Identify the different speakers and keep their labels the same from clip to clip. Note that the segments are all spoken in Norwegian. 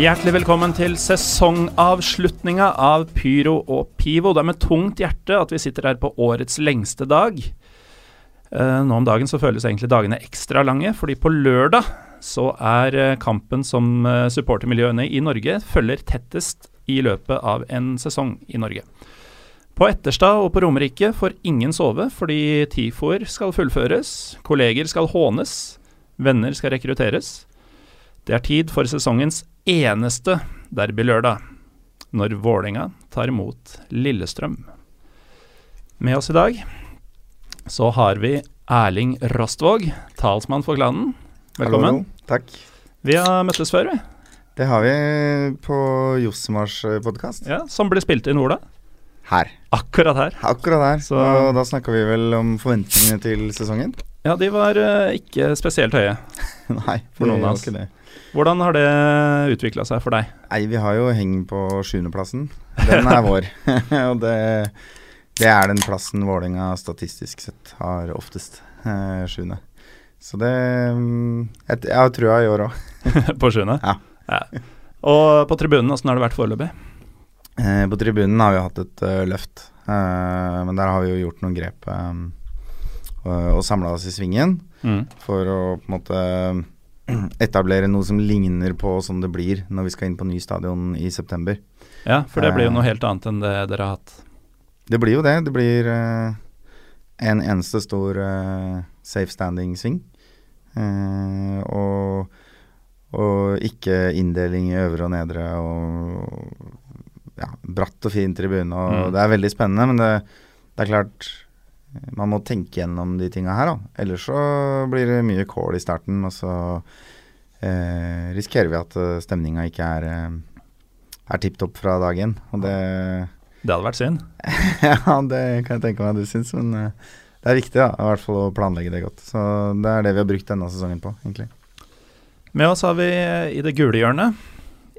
Speaker 1: Hjertelig velkommen til sesongavslutninga av Pyro og Pivo. Det er med tungt hjerte at vi sitter her på årets lengste dag. Eh, nå om dagen så føles egentlig dagene ekstra lange, fordi på lørdag så er eh, kampen som eh, supportermiljøene i Norge følger tettest i løpet av en sesong i Norge. På Etterstad og på Romerike får ingen sove fordi TIFO-er skal fullføres, kolleger skal hånes, venner skal rekrutteres. Det er tid for sesongens eneste derbylørdag, når Vålerenga tar imot Lillestrøm. Med oss i dag så har vi Erling Rostvåg, talsmann for klanen. Velkommen.
Speaker 2: Hallo, takk.
Speaker 1: Vi har møttes før, vi.
Speaker 2: Det har vi på Jossemars podkast.
Speaker 1: Ja, som ble spilt inn hvor da?
Speaker 2: Her.
Speaker 1: Akkurat her.
Speaker 2: Akkurat her.
Speaker 1: Så-
Speaker 2: Og da snakka vi vel om forventningene til sesongen?
Speaker 1: Ja, de var uh, ikke spesielt høye.
Speaker 2: Nei,
Speaker 1: For noen
Speaker 2: det
Speaker 1: av oss. Hvordan har det utvikla seg for deg?
Speaker 2: Nei, vi har jo heng på sjuendeplassen. Den er vår. Og det, det er den plassen Vålerenga statistisk sett har oftest. Eh, sjuende. Så det mm, Jeg, jeg har trua i år òg.
Speaker 1: på sjuende?
Speaker 2: Ja.
Speaker 1: Og på tribunen, åssen har det vært foreløpig?
Speaker 2: Eh, på tribunen har vi hatt et uh, løft, uh, men der har vi jo gjort noen grep. Um, og og samla oss i svingen
Speaker 1: Mm.
Speaker 2: for å på en måte etablere noe som ligner på sånn det blir når vi skal inn på ny stadion i september.
Speaker 1: Ja, for det blir jo
Speaker 2: Eh.
Speaker 1: noe helt annet enn det dere har hatt.
Speaker 2: Det blir jo det. Det blir uh, en eneste stor uh, safe standing-sving. Uh, og, og ikke inndeling i øvre og nedre og ja, bratt og fin tribune. Og
Speaker 1: Mm.
Speaker 2: Det er veldig spennende, men det, det er klart man må tenke gjennom de tinga her, da. Ellers så blir det mye kål i starten, og så eh, risikerer vi at uh, stemninga ikke er, eh, er tipp topp fra dag én. Og det
Speaker 1: Det hadde vært synd.
Speaker 2: ja, det kan jeg tenke meg du syns, men eh, det er viktig da, i hvert fall å planlegge det godt. Så det er det vi har brukt denne sesongen på, egentlig.
Speaker 1: Med oss har vi eh, i det gule hjørnet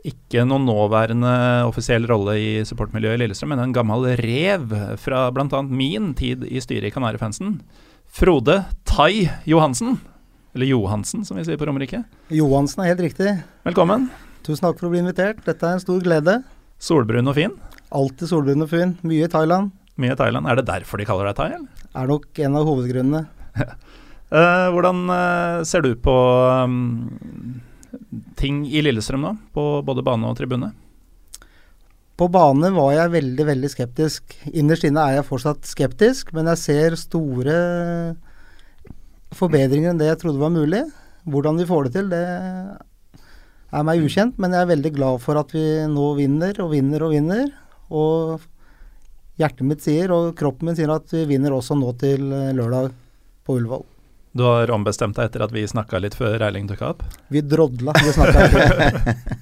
Speaker 1: ikke noen nåværende offisiell rolle i supportmiljøet i Lillestrøm, men en gammel rev fra bl.a. min tid i styret i Kanarifansen. Frode Tai Johansen. Eller Johansen, som vi sier på Romerike.
Speaker 3: Johansen er helt riktig.
Speaker 1: Velkommen.
Speaker 3: Tusen takk for å bli invitert. Dette er en stor glede.
Speaker 1: Solbrun og fin.
Speaker 3: Alltid solbrun og fin. Mye i Thailand.
Speaker 1: Mye i Thailand. Er det derfor de kaller deg Thai, eller?
Speaker 3: Er nok en av hovedgrunnene.
Speaker 1: uh, hvordan uh, ser du på um, ting i Lillestrøm nå, på både bane og tribune?
Speaker 3: På bane var jeg veldig, veldig skeptisk. Innerst inne er jeg fortsatt skeptisk, men jeg ser store forbedringer enn det jeg trodde var mulig. Hvordan vi får det til, det er meg ukjent, men jeg er veldig glad for at vi nå vinner og vinner og vinner. Og hjertet mitt sier, og kroppen min sier at vi vinner også nå til lørdag på Ullevål.
Speaker 1: Du har ombestemt deg etter at vi snakka litt før Eiling dukka opp?
Speaker 3: Vi drodla, vi snakka.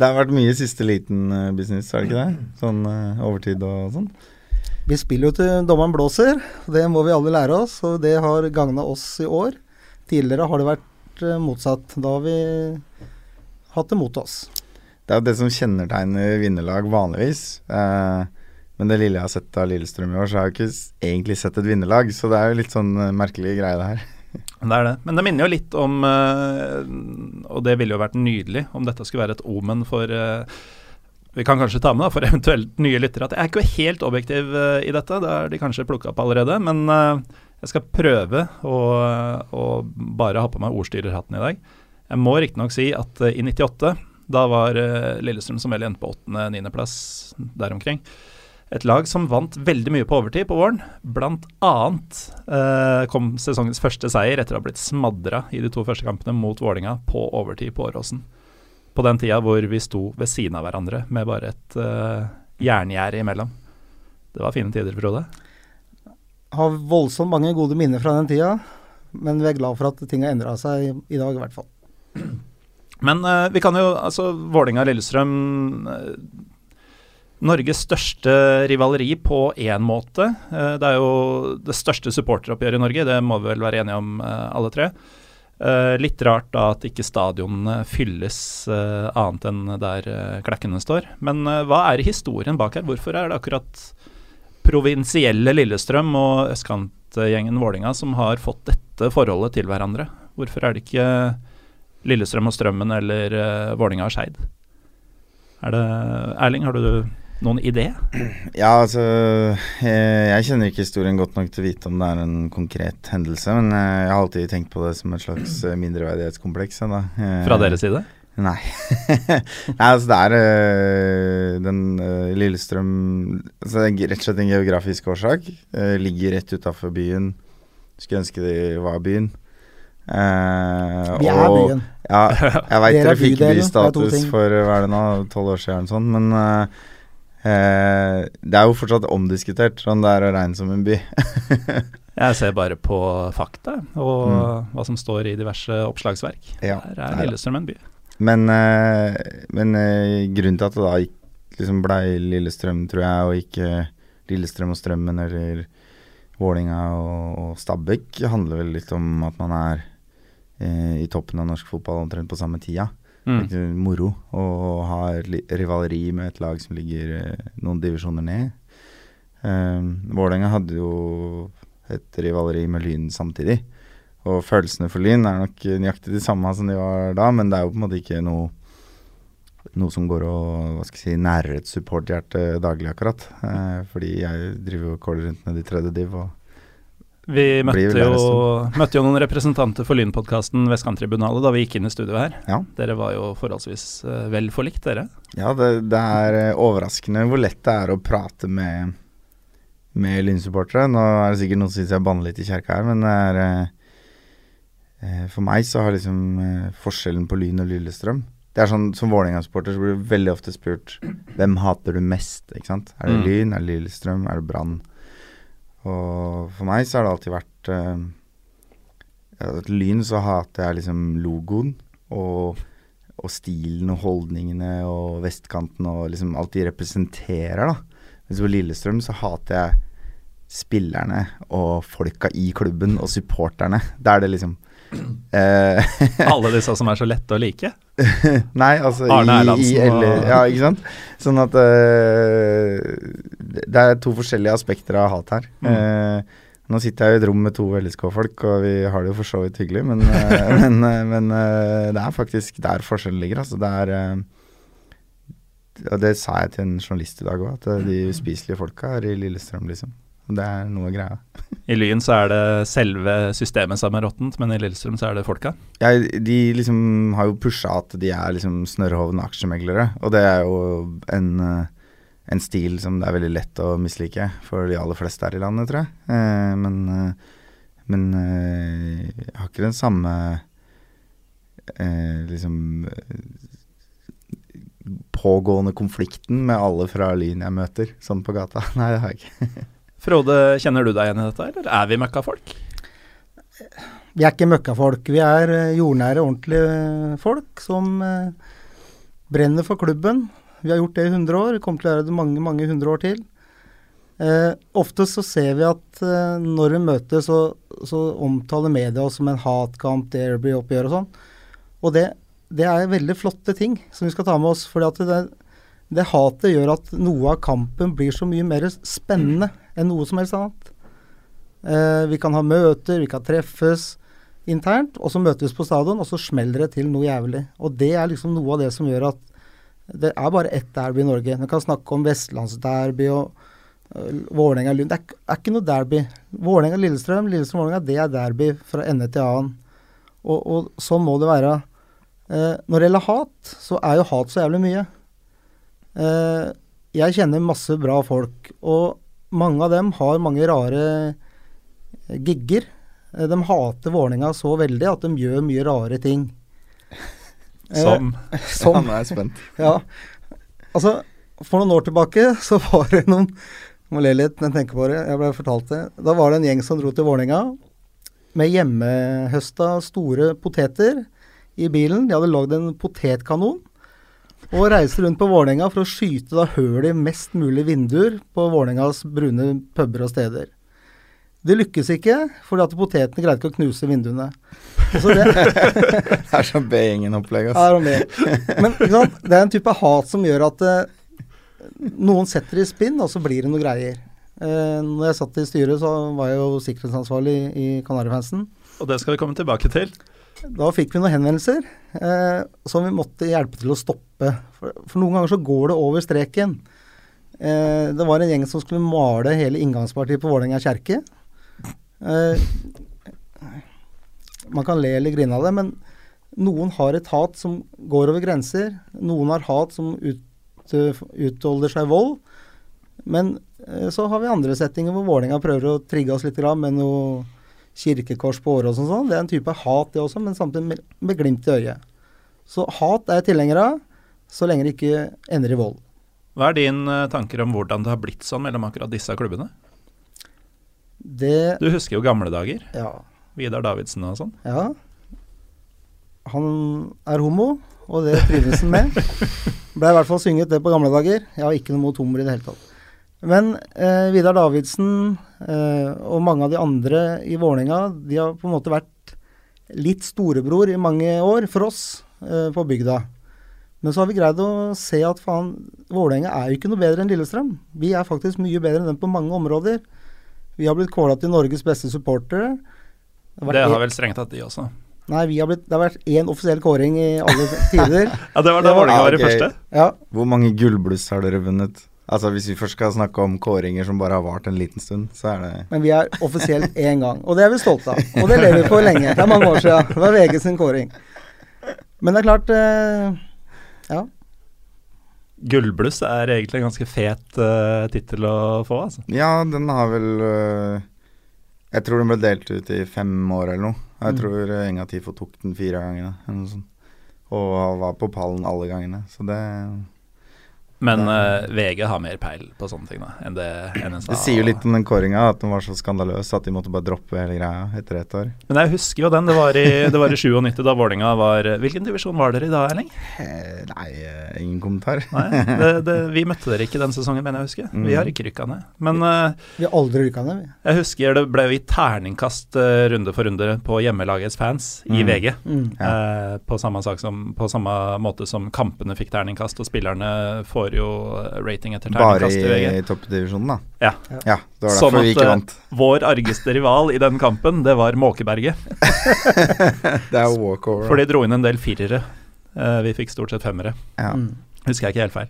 Speaker 2: Det har vært mye siste liten eh, business, har det ikke det? Sånn eh, overtid og sånn.
Speaker 3: Vi spiller jo til dommeren blåser, det må vi alle lære oss, og det har gagna oss i år. Tidligere har det vært eh, motsatt. Da har vi hatt det mot oss.
Speaker 2: Det er jo det som kjennetegner vinnerlag vanligvis. Eh, men det lille jeg har sett av Lillestrøm i år, så har jeg ikke egentlig sett et vinnerlag. Så det er jo litt sånn eh, merkelig greie, det her.
Speaker 1: Det er det. Men det minner jo litt om eh, Og det ville jo vært nydelig om dette skulle være et omen for eh, Vi kan kanskje ta med da, for eventuelt nye lyttere at jeg er ikke helt objektiv i dette. Det er de kanskje plukka opp allerede. Men jeg skal prøve å, å bare ha på meg ordstyrerhatten i dag. Jeg må riktignok si at i 98, da var Lillestrøm som vel endte på åttende-niendeplass der omkring. Et lag som vant veldig mye på overtid på våren. Blant annet eh, kom sesongens første seier etter å ha blitt smadra i de to første kampene mot Vålinga på overtid på Åråsen. På den tida hvor vi sto ved siden av hverandre med bare et eh, jerngjerde imellom. Det var fine tider, Frode.
Speaker 3: Har voldsomt mange gode minner fra den tida, men vi er glad for at ting har endra seg i, dag, i hvert fall.
Speaker 1: Men eh, vi kan jo Altså, Vålinga-Lillestrøm Norges største rivaleri på én måte. Uh, det er jo det største supporteroppgjøret i Norge, det må vi vel være enige om alle tre. litt rart da at ikke stadionene fylles annet enn der klekkene står. Men hva er historien bak her? Hvorfor er det akkurat provinsielle Lillestrøm og østkantgjengen Vålinga som har fått dette forholdet til hverandre? Hvorfor er det ikke Lillestrøm og Strømmen eller Vålinga og Skeid. Erling, har du noen idé?
Speaker 2: Ja, altså jeg, jeg, kjenner ikke historien godt nok til å vite om det er en konkret hendelse, men eh, jeg har alltid tenkt på det som et slags eh, mindreverdighetskompleks. Da.
Speaker 1: Fra deres side?
Speaker 2: Nei. Nei, altså det er den Lillestrøm altså det er Rett og slett en geografisk årsak. Ligger rett utafor byen. Skulle ønske det var byen.
Speaker 3: Eh, vi er og, byen.
Speaker 2: Ja, jeg veit dere fikk bystatus for hva er det nå, tolv år siden, sånn, men uh, uh, det er jo fortsatt omdiskutert om det er å regne som en by.
Speaker 1: jeg ser bare på fakta og mm. hva som står i diverse oppslagsverk. Ja, Der er Lillestrøm en by.
Speaker 2: Men, men grunnen til at det da liksom blei Lillestrøm, tror jeg, og ikke Lillestrøm og Strømmen eller Vålinga og, og Stabæk, handler vel litt om at man er eh, i toppen av norsk fotball omtrent på samme tida. Mm. Moro å ha rivaleri med et lag som ligger eh, noen divisjoner ned. Um, Vålerenga hadde jo et rivaleri med Lyn samtidig. Og følelsene for Lyn er nok nøyaktig de samme som de var da, men det er jo på en måte ikke noe noe som går og hva skal jeg si, nærer et supporthjerte daglig, akkurat. Eh, fordi jeg driver og caller rundt nede i tredje div og
Speaker 1: vi møtte jo, møtte jo, noen representanter for Lynpodkasten Vestkanttribunalet da vi gikk inn i studio her. Ja. Dere var jo forholdsvis uh, vel forlikt, dere?
Speaker 2: Ja, det, det, er eh, overraskende hvor lett det er å prate med, med Lyn-supportere. Nå er det sikkert noen som syns jeg banner litt i kjerka her, men det er uh, For meg så har liksom forskjellen på Lyn og Lillestrøm Det er sånn Som Vålerenga-supporter så blir du veldig ofte spurt hvem hater du mest, ikke sant? Er det mm. Lyn, er det Lillestrøm, er det Brann? Og for meg så har det alltid vært uh, Et lyn så hater jeg liksom logoen og, og, stilen og holdningene og vestkanten og liksom alt de representerer, da. Mens på Lillestrøm så hater jeg spillerne og folka i klubben og supporterne. Da er det liksom
Speaker 1: Eh, Alle disse som er så lette å like?
Speaker 2: Nei, altså Arne Erlandsen i, eller, Ja, ikke sant. Sånn at uh, Det er to forskjellige aspekter av hat her. Mm. Uh, nå sitter jeg i et rom med to LSK-folk, og vi har det jo for så vidt hyggelig, men, men, men det er faktisk der forskjellen ligger. Altså, det er Og det sa jeg til en journalist i dag òg, at de uspiselige folka er i Lillestrøm, liksom. Det er noe greia.
Speaker 1: I Lyn så er det selve systemet som er råttent, men i Lillestrøm så er det folka?
Speaker 2: Ja, de liksom har jo pusha at de er liksom snørrhovne aksjemeglere, og det er jo en, eh, en, stil som det er veldig lett å mislike for de aller fleste her i landet, tror jeg. Eh, men, eh, men jeg har ikke den samme liksom pågående konflikten med alle fra Lyn jeg møter, sånn på gata. Nei, det har jeg ikke.
Speaker 1: Frode, kjenner du deg igjen i dette, eller er vi møkkafolk?
Speaker 3: Vi er ikke møkkafolk. Vi er eh, jordnære, ordentlige folk som eh, brenner for klubben. Vi har gjort det i 100 år, vi kommer til å gjøre det mange mange hundre år til. Eh, ofte så ser vi at eh, når vi møtes, så, så, omtaler media oss som en hatkamp, derby-oppgjør og sånn. Og det, det, er veldig flotte ting som vi skal ta med oss. at det, det hatet gjør at noe av kampen blir så mye mer spennende enn noe som helst annet. Eh, vi kan ha møter, vi kan treffes internt, og så møtes vi på stadion, og så smeller det til noe jævlig. Og det er liksom noe av det som gjør at det er bare ett derby i Norge. Vi kan snakke om vestlandsderby og uh, Vålerenga-Lund. Det er, er, ikke noe derby. Vålerenga-Lillestrøm, Lillestrøm-Vålerenga, det er derby fra ende til annen. Og, og sånn må det være. Uh, når det gjelder hat, så er jo hat så jævlig mye. Uh, jeg kjenner masse bra folk, og mange av dem har mange rare eh, gigger. Eh, De hater Vålerenga så veldig at de gjør mye rare ting. Eh,
Speaker 1: Som
Speaker 3: som
Speaker 2: Ja, nå er jeg spent.
Speaker 3: Ja. Altså, for noen år tilbake så var det noen Må le litt når jeg tenker på det. Jeg ble fortalt det. Da var det en gjeng som dro til Vålerenga med hjemmehøsta store poteter i bilen. De hadde lagd en potetkanon. Og reiste rundt på Vålerenga for å skyte da høl i mest mulig vinduer på Vålerengas brune puber og steder. Det lykkes ikke, fordi at potetene greide ikke å knuse vinduene. Så det,
Speaker 2: Det er sånn B-gjengen-opplegg,
Speaker 3: er
Speaker 2: altså.
Speaker 3: Men ikke sant? det er en type hat som gjør at eh, noen setter det i spinn, og så blir det noe greier. Eh, når jeg satt i styret, så var jeg jo sikkerhetsansvarlig i Kanarifansen.
Speaker 1: Og det skal vi komme tilbake til.
Speaker 3: Da fikk vi noen henvendelser eh, som vi måtte hjelpe til å stoppe. For, for noen ganger så går det over streken. Eh, det var en gjeng som skulle male hele inngangspartiet på Vålerenga kjerke. Eh, man kan le eller grine av det, men noen har et hat som går over grenser. Noen har hat som ut, utholder seg vold. Men eh, så har vi andre settinger hvor Vålerenga prøver å trigge oss litt med noe kirkekors på året og sånn. Det er en type hat, det også, men samtidig med, med glimt i øyet. Så hat er jeg tilhenger av, så lenge det ikke ender i vold.
Speaker 1: Hva er din eh, tanker om hvordan det har blitt sånn mellom akkurat disse klubbene?
Speaker 3: Det
Speaker 1: Du husker jo gamle dager.
Speaker 3: Ja.
Speaker 1: Vidar Davidsen og sånn.
Speaker 3: ja. Han er homo, og det trives han med. Ble i hvert fall synget det på gamle dager. Jeg har ikke noe mot homoer i det hele tatt. Men eh, Vidar Davidsen eh, og mange av de andre i Vålerenga, de har på en måte vært litt storebror i mange år for oss eh, på bygda. Men så har vi greid å se at faen, Vålerenga er jo ikke noe bedre enn Lillestrøm. Vi er faktisk mye bedre enn dem på mange områder. Vi har blitt kåla til Norges beste supportere. Det
Speaker 1: Det
Speaker 3: en-
Speaker 1: har vel strengt tatt de også.
Speaker 3: Nei, vi har blitt, det har vært én offisiell kåring i alle tider.
Speaker 1: Ja, det var da Vålerenga var i første.
Speaker 3: Ja,
Speaker 2: Hvor mange gullbluss har dere vunnet? Altså Hvis vi først skal snakke om kåringer som bare har vart en liten stund, så er det
Speaker 3: Men vi er offisielt én gang, og det er vi stolte av. Og det lever vi for lenge. Det er mange år siden. Det var VG sin kåring. Men det er klart eh, Ja.
Speaker 1: Gullbluss er egentlig en ganske fet uh, tittel å få, altså.
Speaker 2: Ja, den har vel uh, Jeg tror den ble delt ut i fem år eller noe. Jeg
Speaker 3: Mm.
Speaker 2: tror Enga Tifo tok den fire gangene. Eller noe sånt. Og var på pallen alle gangene. Så det
Speaker 1: Men uh, VG har mer peil på sånne ting da, enn det NSA
Speaker 2: Det sier jo litt om den kåringa, at den var så skandaløs at de måtte bare droppe hele greia etter ett år.
Speaker 1: Men jeg husker jo den. Det var i, det var i 97 da Vålerenga var Hvilken divisjon var dere i da, Erling?
Speaker 2: Eh, nei, eh, ingen kommentar.
Speaker 1: Nei, det, det, vi møtte dere ikke den sesongen, mener jeg å huske. Vi har ikke rykka ned. Men uh,
Speaker 3: Vi har aldri rykka ned, vi.
Speaker 1: jeg husker det ble vi terningkast uh, runde for runde på hjemmelagets fans i
Speaker 2: Mm.
Speaker 1: VG.
Speaker 3: Mm.
Speaker 1: Ja. på, samme sak som, på samme måte som kampene fikk terningkast, og spillerne får jo eh, rating etter
Speaker 2: Bare
Speaker 1: terningkast i VG.
Speaker 2: i toppdivisjonen, da.
Speaker 1: Ja.
Speaker 2: Ja, det var
Speaker 1: Sånn
Speaker 2: at, vi ikke vant.
Speaker 1: Vår argeste rival i den kampen, det var Måkeberget.
Speaker 2: Det er walkover.
Speaker 1: For de dro inn en del firere. Eh, vi fikk stort sett femmere.
Speaker 2: ja.
Speaker 3: Mm.
Speaker 1: Husker jeg ikke helt feil.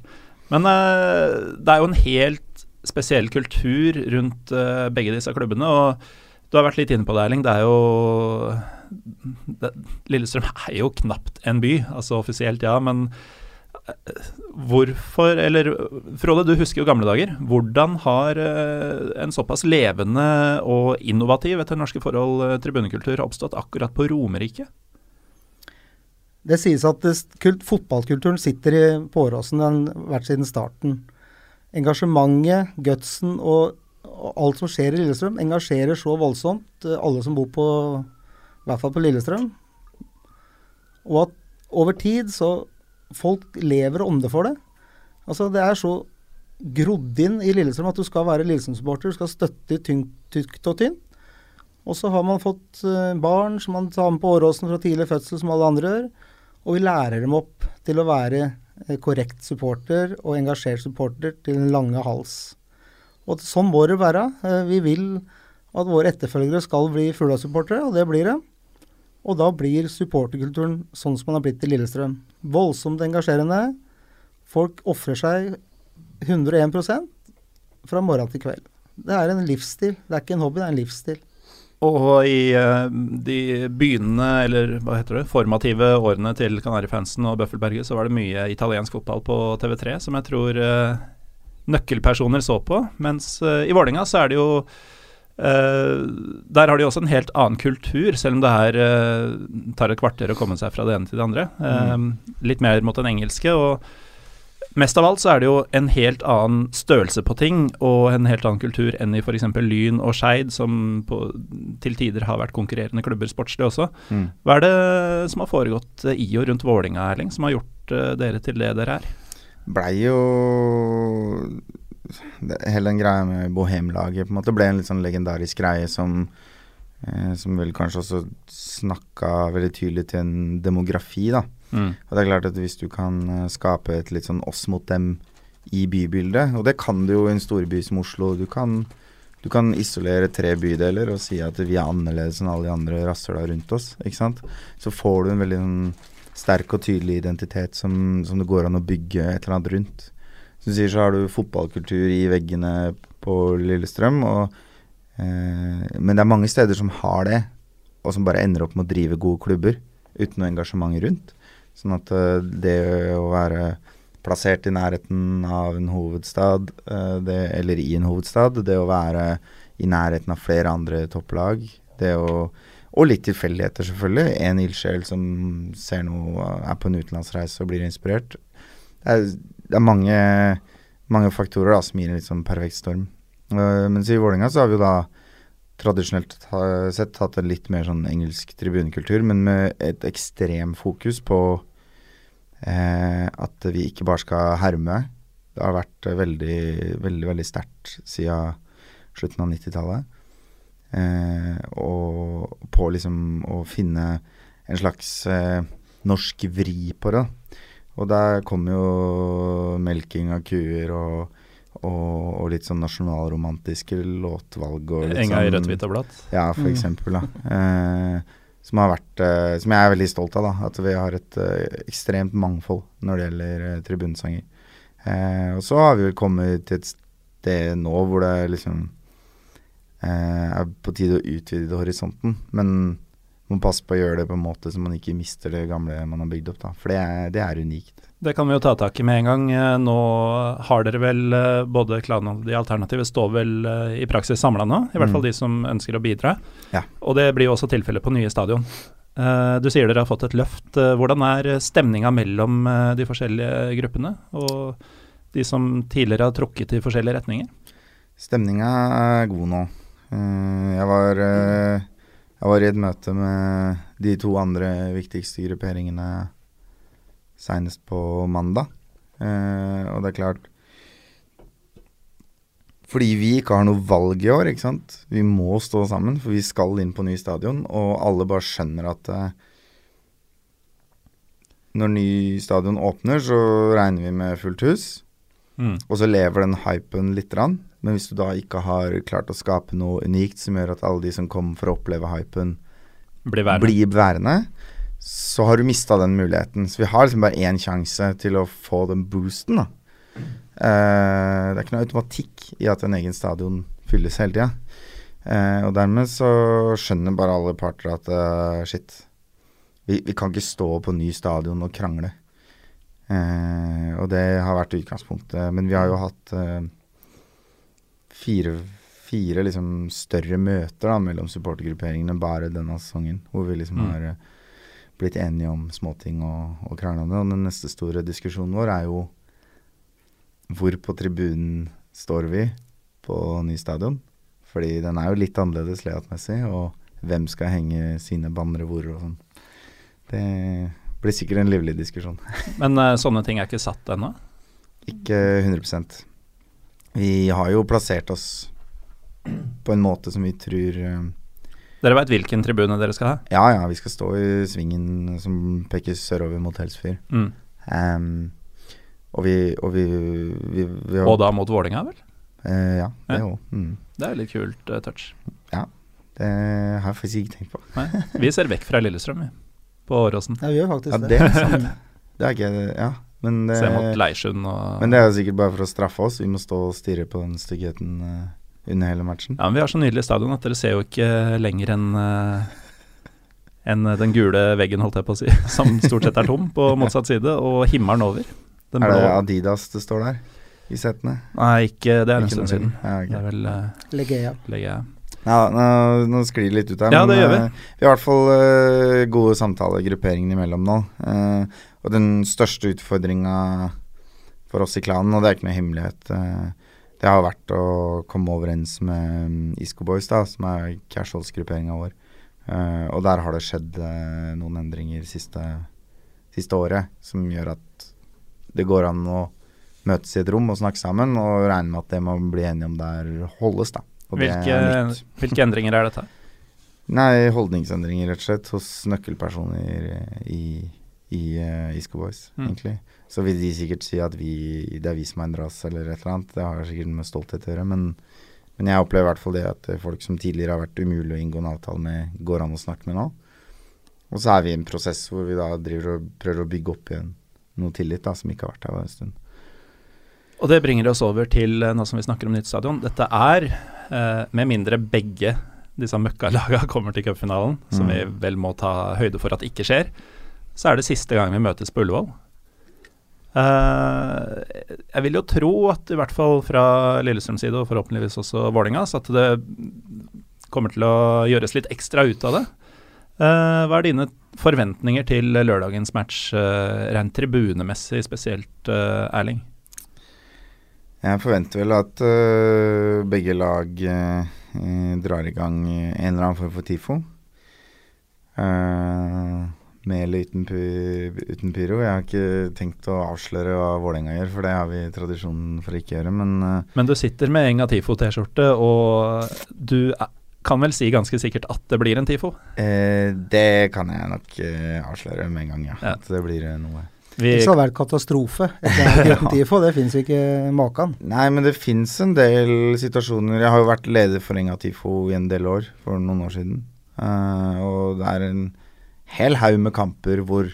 Speaker 1: Men eh, det er jo en helt spesiell kultur rundt begge disse klubbene. Og du har vært litt inne på det, Erling. Det er jo det, Lillestrøm er jo knapt en by, altså offisielt, ja. Men hvorfor Eller Frode, du husker jo gamle dager. Hvordan har eh, en såpass levende og innovativ etter norske forhold eh, tribunekultur oppstått akkurat på Romerike?
Speaker 3: Det sies at kult, fotballkulturen sitter i på Åråsen, vært siden starten. Engasjementet, gutsen og, og alt som skjer i Lillestrøm, engasjerer så voldsomt eh, alle som bor på I hvert fall på Lillestrøm. Og at over tid så Folk lever og ånder for det. Altså Det er så grodd inn i Lillestrøm at du skal være Lillestrøm-supporter. Du skal støtte tykt og tynt. Og så har man fått eh, barn som man tar med på Åråsen fra tidlig fødsel, som alle andre gjør. Og vi lærer dem opp til å være eh, korrekt supporter og engasjert supporter til den lange hals. Og sånn må det være. Eh, vi vil at våre etterfølgere skal bli Fugla-supportere, og det blir det. Og da blir supporterkulturen sånn som man har blitt i Lillestrøm. Voldsomt engasjerende. Folk ofrer seg 101 fra morgen til kveld. Det er en livsstil. Det er ikke en hobby, det er en livsstil.
Speaker 1: Og i eh, de begynnende, eller hva heter det, formative årene til Kanarifansen og Bøffelberget, så var det mye italiensk fotball på TV3, som jeg tror eh, nøkkelpersoner så på. Mens uh, i Vålerenga så er det jo uh, Der har de også en helt annen kultur, selv om det her uh, tar et kvarter å komme seg fra det ene til det andre. Mm. Litt mer mot den engelske. og Mest av alt så er det jo en helt annen størrelse på ting og en helt annen kultur enn i f.eks. Lyn og Skeid, som på, til tider har vært konkurrerende klubber sportslig også. Mm. Hva er det som har foregått i og rundt Vålinga, Erling, som har gjort uh, dere til det dere er?
Speaker 2: Blei jo Hele den greia med bohemlaget på en måte ble en litt sånn legendarisk greie som eh, som vel kanskje også snakka veldig tydelig til en demografi, da. Mm. Og det er klart at hvis du kan eh, skape et litt sånn oss mot dem i bybildet, og det kan du jo i en storby som Oslo. Du kan, du kan isolere tre bydeler og si at vi er annerledes enn alle de andre rasshøla rundt oss. ikke sant? Så får du en veldig sånn, sterk og tydelig identitet som, som, det går an å bygge et eller annet rundt. Som du sier, så har du fotballkultur i veggene på Lillestrøm. Og, eh, men det er mange steder som har det, og som bare ender opp med å drive gode klubber uten noe engasjement rundt. Sånn at eh, det å være plassert i nærheten av en hovedstad, eh, det, eller i en hovedstad, det å være i nærheten av flere andre topplag, det å og litt tilfeldigheter, selvfølgelig. En ildsjel som ser noe, er på en utenlandsreise og blir inspirert. Det er, det er mange, mange, faktorer da, som gir en litt sånn perfekt storm. Uh, mens i Vålerenga så har vi jo da tradisjonelt sett hatt en litt mer sånn engelsk tribunekultur, men med et ekstrem fokus på eh, at vi ikke bare skal herme. Det har vært veldig, veldig, veldig sterkt siden slutten av 90-tallet. Eh, og på liksom å finne en slags eh, norsk vri på det. Og der kommer jo melking av kuer og, og, og litt sånn nasjonalromantiske låtvalg. Og litt
Speaker 1: Enga
Speaker 2: sånn,
Speaker 1: i rødt, hvitt og blått?
Speaker 2: Ja, for mm. eksempel. Da. Eh, som, har vært, eh, som jeg er veldig stolt av. da, At vi har et eh, ekstremt mangfold når det gjelder tribunsanger. tribunesanger. og så har vi vel kommet til et sted nå hvor det liksom er på tide å utvide horisonten. Men må passe på å gjøre det på en måte så man ikke mister det gamle man har bygd opp. da, For det er, det er unikt.
Speaker 1: Det kan vi jo ta tak i med en gang. Eh, nå har dere vel eh, både Klan og de alternative står vel eh, i praksis samla nå, i hvert fall mm. de som ønsker å bidra.
Speaker 2: Ja.
Speaker 1: Og det blir jo også tilfellet på nye stadion. Du sier dere har fått et løft. Hvordan er stemninga mellom de forskjellige gruppene, og de som tidligere har trukket i forskjellige retninger?
Speaker 2: Stemninga er god nå. Jeg var, jeg var i et møte med de to andre viktigste grupperingene seinest på mandag. Eh, og det er klart Fordi vi ikke har noe valg i år, ikke sant. Vi må stå sammen, for vi skal inn på ny stadion. Og alle bare skjønner at eh, når ny stadion åpner, så regner vi med fullt hus. Mm. Og så lever den hypen lite grann. Men hvis du da ikke har klart å skape noe unikt som gjør at alle de som kommer for å oppleve hypen,
Speaker 1: blir værende,
Speaker 2: blir værende så har du mista den muligheten. Så vi har liksom bare én sjanse til å få den boosten, da. Uh, det er ikke noe automatikk i at en egen stadion fylles hele tida. Uh, og dermed så skjønner bare alle parter at uh, shit, vi, vi, kan ikke stå på ny stadion og krangle. og det har vært utgangspunktet. Men vi har jo hatt fire, fire liksom større møter da, mellom supportergrupperingene bare denne sesongen, hvor vi liksom mm. har blitt enige om småting og, og kranglene. Og den neste store diskusjonen vår er jo hvor på tribunen står vi på ny stadion? Fordi den er jo litt annerledes layoutmessig, og hvem skal henge sine bannere hvor og sånn. Det blir sikkert en livlig diskusjon.
Speaker 1: Men uh, sånne ting er ikke satt ennå?
Speaker 2: Ikke 100 Vi har jo plassert oss på en måte som vi tror uh,
Speaker 1: dere veit hvilken tribune dere skal ha?
Speaker 2: Ja, ja. Vi skal stå i svingen som peker sørover mot Helsfyr. Mm. Um, og vi, og vi, vi, vi har,
Speaker 1: Og da mot Vålinga vel?
Speaker 2: Uh, ja, det òg. Ja. Mm.
Speaker 1: Det er litt kult uh, touch.
Speaker 2: Ja. Det har jeg faktisk ikke tenkt på.
Speaker 1: Nei, vi ser vekk fra Lillestrøm, vi. På Åråsen.
Speaker 3: Ja, vi gjør faktisk
Speaker 2: ja, det. Er sant. det er ikke Ja. Men det,
Speaker 1: Se mot Leirsund og
Speaker 2: Men det er sikkert bare for å straffe oss. Vi må stå og stirre på den styggheten. Uh, under hele matchen.
Speaker 1: Ja, men Vi har så nydelig stadion at dere ser jo ikke lenger enn uh, enn den gule veggen, holdt jeg på å si, som stort sett er tom på motsatt side, og himmelen over.
Speaker 2: Den er det Adidas det står der? i setene?
Speaker 1: Nei, ikke det er en stund siden.
Speaker 2: Ja, okay.
Speaker 1: Det er vel uh,
Speaker 3: Legea.
Speaker 1: legge
Speaker 2: Ja, nå, nå sklir det litt ut her,
Speaker 1: Ja, det gjør vi.
Speaker 2: Uh, vi har i hvert fall uh, gode samtaler grupperingene imellom nå. Uh, og den største utfordringa for oss i klanen, og det er ikke noe hemmelighet, det har vært å komme overens med um, Isco Boys, da, som er casuals-grupperinga vår. Og der har det skjedd noen endringer siste, siste året som gjør at det går an å møtes i et rom og snakke sammen, og regne med at det man blir enige om der, holdes, da.
Speaker 1: Hvilke, hvilke endringer er dette?
Speaker 2: Nei, holdningsendringer rett og slett hos nøkkelpersoner i, i uh, Isco Boys,
Speaker 1: Mm.
Speaker 2: egentlig. Så vil de sikkert si at vi, det er vi som er en oss, eller et eller annet. Det har sikkert med stolthet å gjøre, men, men jeg opplever i hvert fall det at eh, folk som tidligere har vært umulig å inngå en avtale med, går an å snakke med nå. Og så er vi i en prosess hvor vi da driver og prøver å bygge opp igjen noe tillit da, som ikke har vært her en stund.
Speaker 1: Og det bringer oss over til eh, nå som vi snakker om nytt stadion. Dette er, eh, med mindre begge disse møkkalagene kommer til cupfinalen, som
Speaker 2: Mm.
Speaker 1: vi vel må ta høyde for at ikke skjer, så er det siste gang vi møtes på Ullevål. Uh, jeg vil jo tro at i hvert fall fra Lillestrøms side, og forhåpentligvis også Vålerengas, at det kommer til å gjøres litt ekstra ut av det. Uh, hva er dine forventninger til lørdagens match, uh, rent tribunemessig spesielt, eh, Erling?
Speaker 2: Jeg forventer vel at uh, begge lag øh, drar i gang en eller annen form for TIFO. Uh, med eller uten, uten pyro. Jeg har ikke tenkt å avsløre hva Vålerenga gjør, for det har vi tradisjon for å ikke gjøre. Men
Speaker 1: Men du sitter med Enga Tifo-T-skjorte, og du kan vel si ganske sikkert at det blir en Tifo?
Speaker 2: det kan jeg nok avsløre med en gang, ja.
Speaker 1: Ja.
Speaker 2: At det blir noe.
Speaker 1: Vi,
Speaker 3: Det skal være katastrofe. en TIFO, det fins ikke maken.
Speaker 2: Nei, men det fins en del situasjoner Jeg har jo vært leder for Enga Tifo i en del år, for noen år siden. Uh, og det er en hel haug med kamper hvor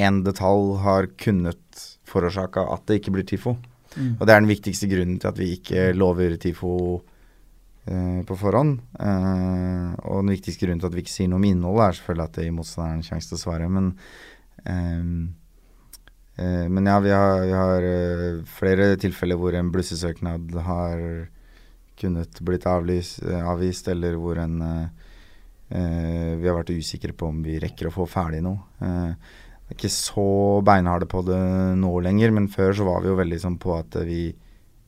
Speaker 2: én detalj har kunnet forårsake at det ikke blir TIFO.
Speaker 3: Mm.
Speaker 2: Og det er den viktigste grunnen til at vi ikke lover TIFO uh, på forhånd. Uh, og den viktigste grunnen til at vi ikke sier noe om innholdet, er selvfølgelig at det gir motstanderen en sjanse til å svare. Men, eh, men ja, vi har, vi har eh, flere tilfeller hvor en blussesøknad har kunnet blitt avlyst, eh, avvist, eller hvor en eh, eh, Vi har vært usikre på om vi rekker å få ferdig noe. Eh, er ikke så beinharde på det nå lenger, men før så var vi jo veldig sånn på at vi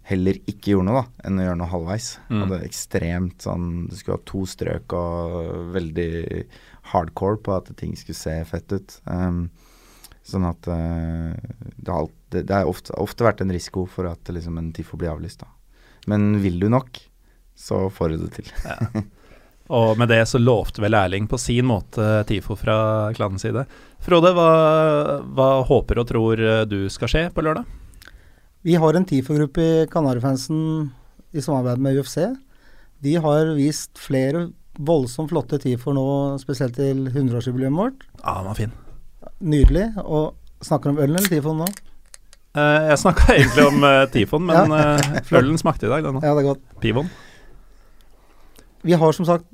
Speaker 2: heller ikke gjorde noe, da, enn å gjøre noe halvveis.
Speaker 1: Mm.
Speaker 2: Hadde ekstremt sånn Du skulle ha to strøk og veldig hardcore på at ting skulle se fett ut. Um, sånn at eh, det har, alt, det, det har ofte, ofte vært en risiko for at liksom, en TIFO blir avlyst, da. Men vil du nok, så får du det til.
Speaker 1: og med det så lovte vel Erling på sin måte Tifo fra klanens side. Frode, hva, hva håper og tror du skal skje på lørdag?
Speaker 3: Vi har en TIFO-gruppe i Kanarifansen i samarbeid med UFC. De har vist flere voldsomt flotte TIFO-er nå, spesielt til 100-årsjubileet vårt.
Speaker 1: Ja, den var fin.
Speaker 3: Nydelig. Og snakker om ølen eller TIFO-en nå?
Speaker 1: Uh, jeg snakka egentlig om uh, Tifon, men
Speaker 3: Ja.
Speaker 1: eh, ølen smakte i dag, den òg.
Speaker 3: Ja, det er godt.
Speaker 1: Pivon.
Speaker 3: Vi har som sagt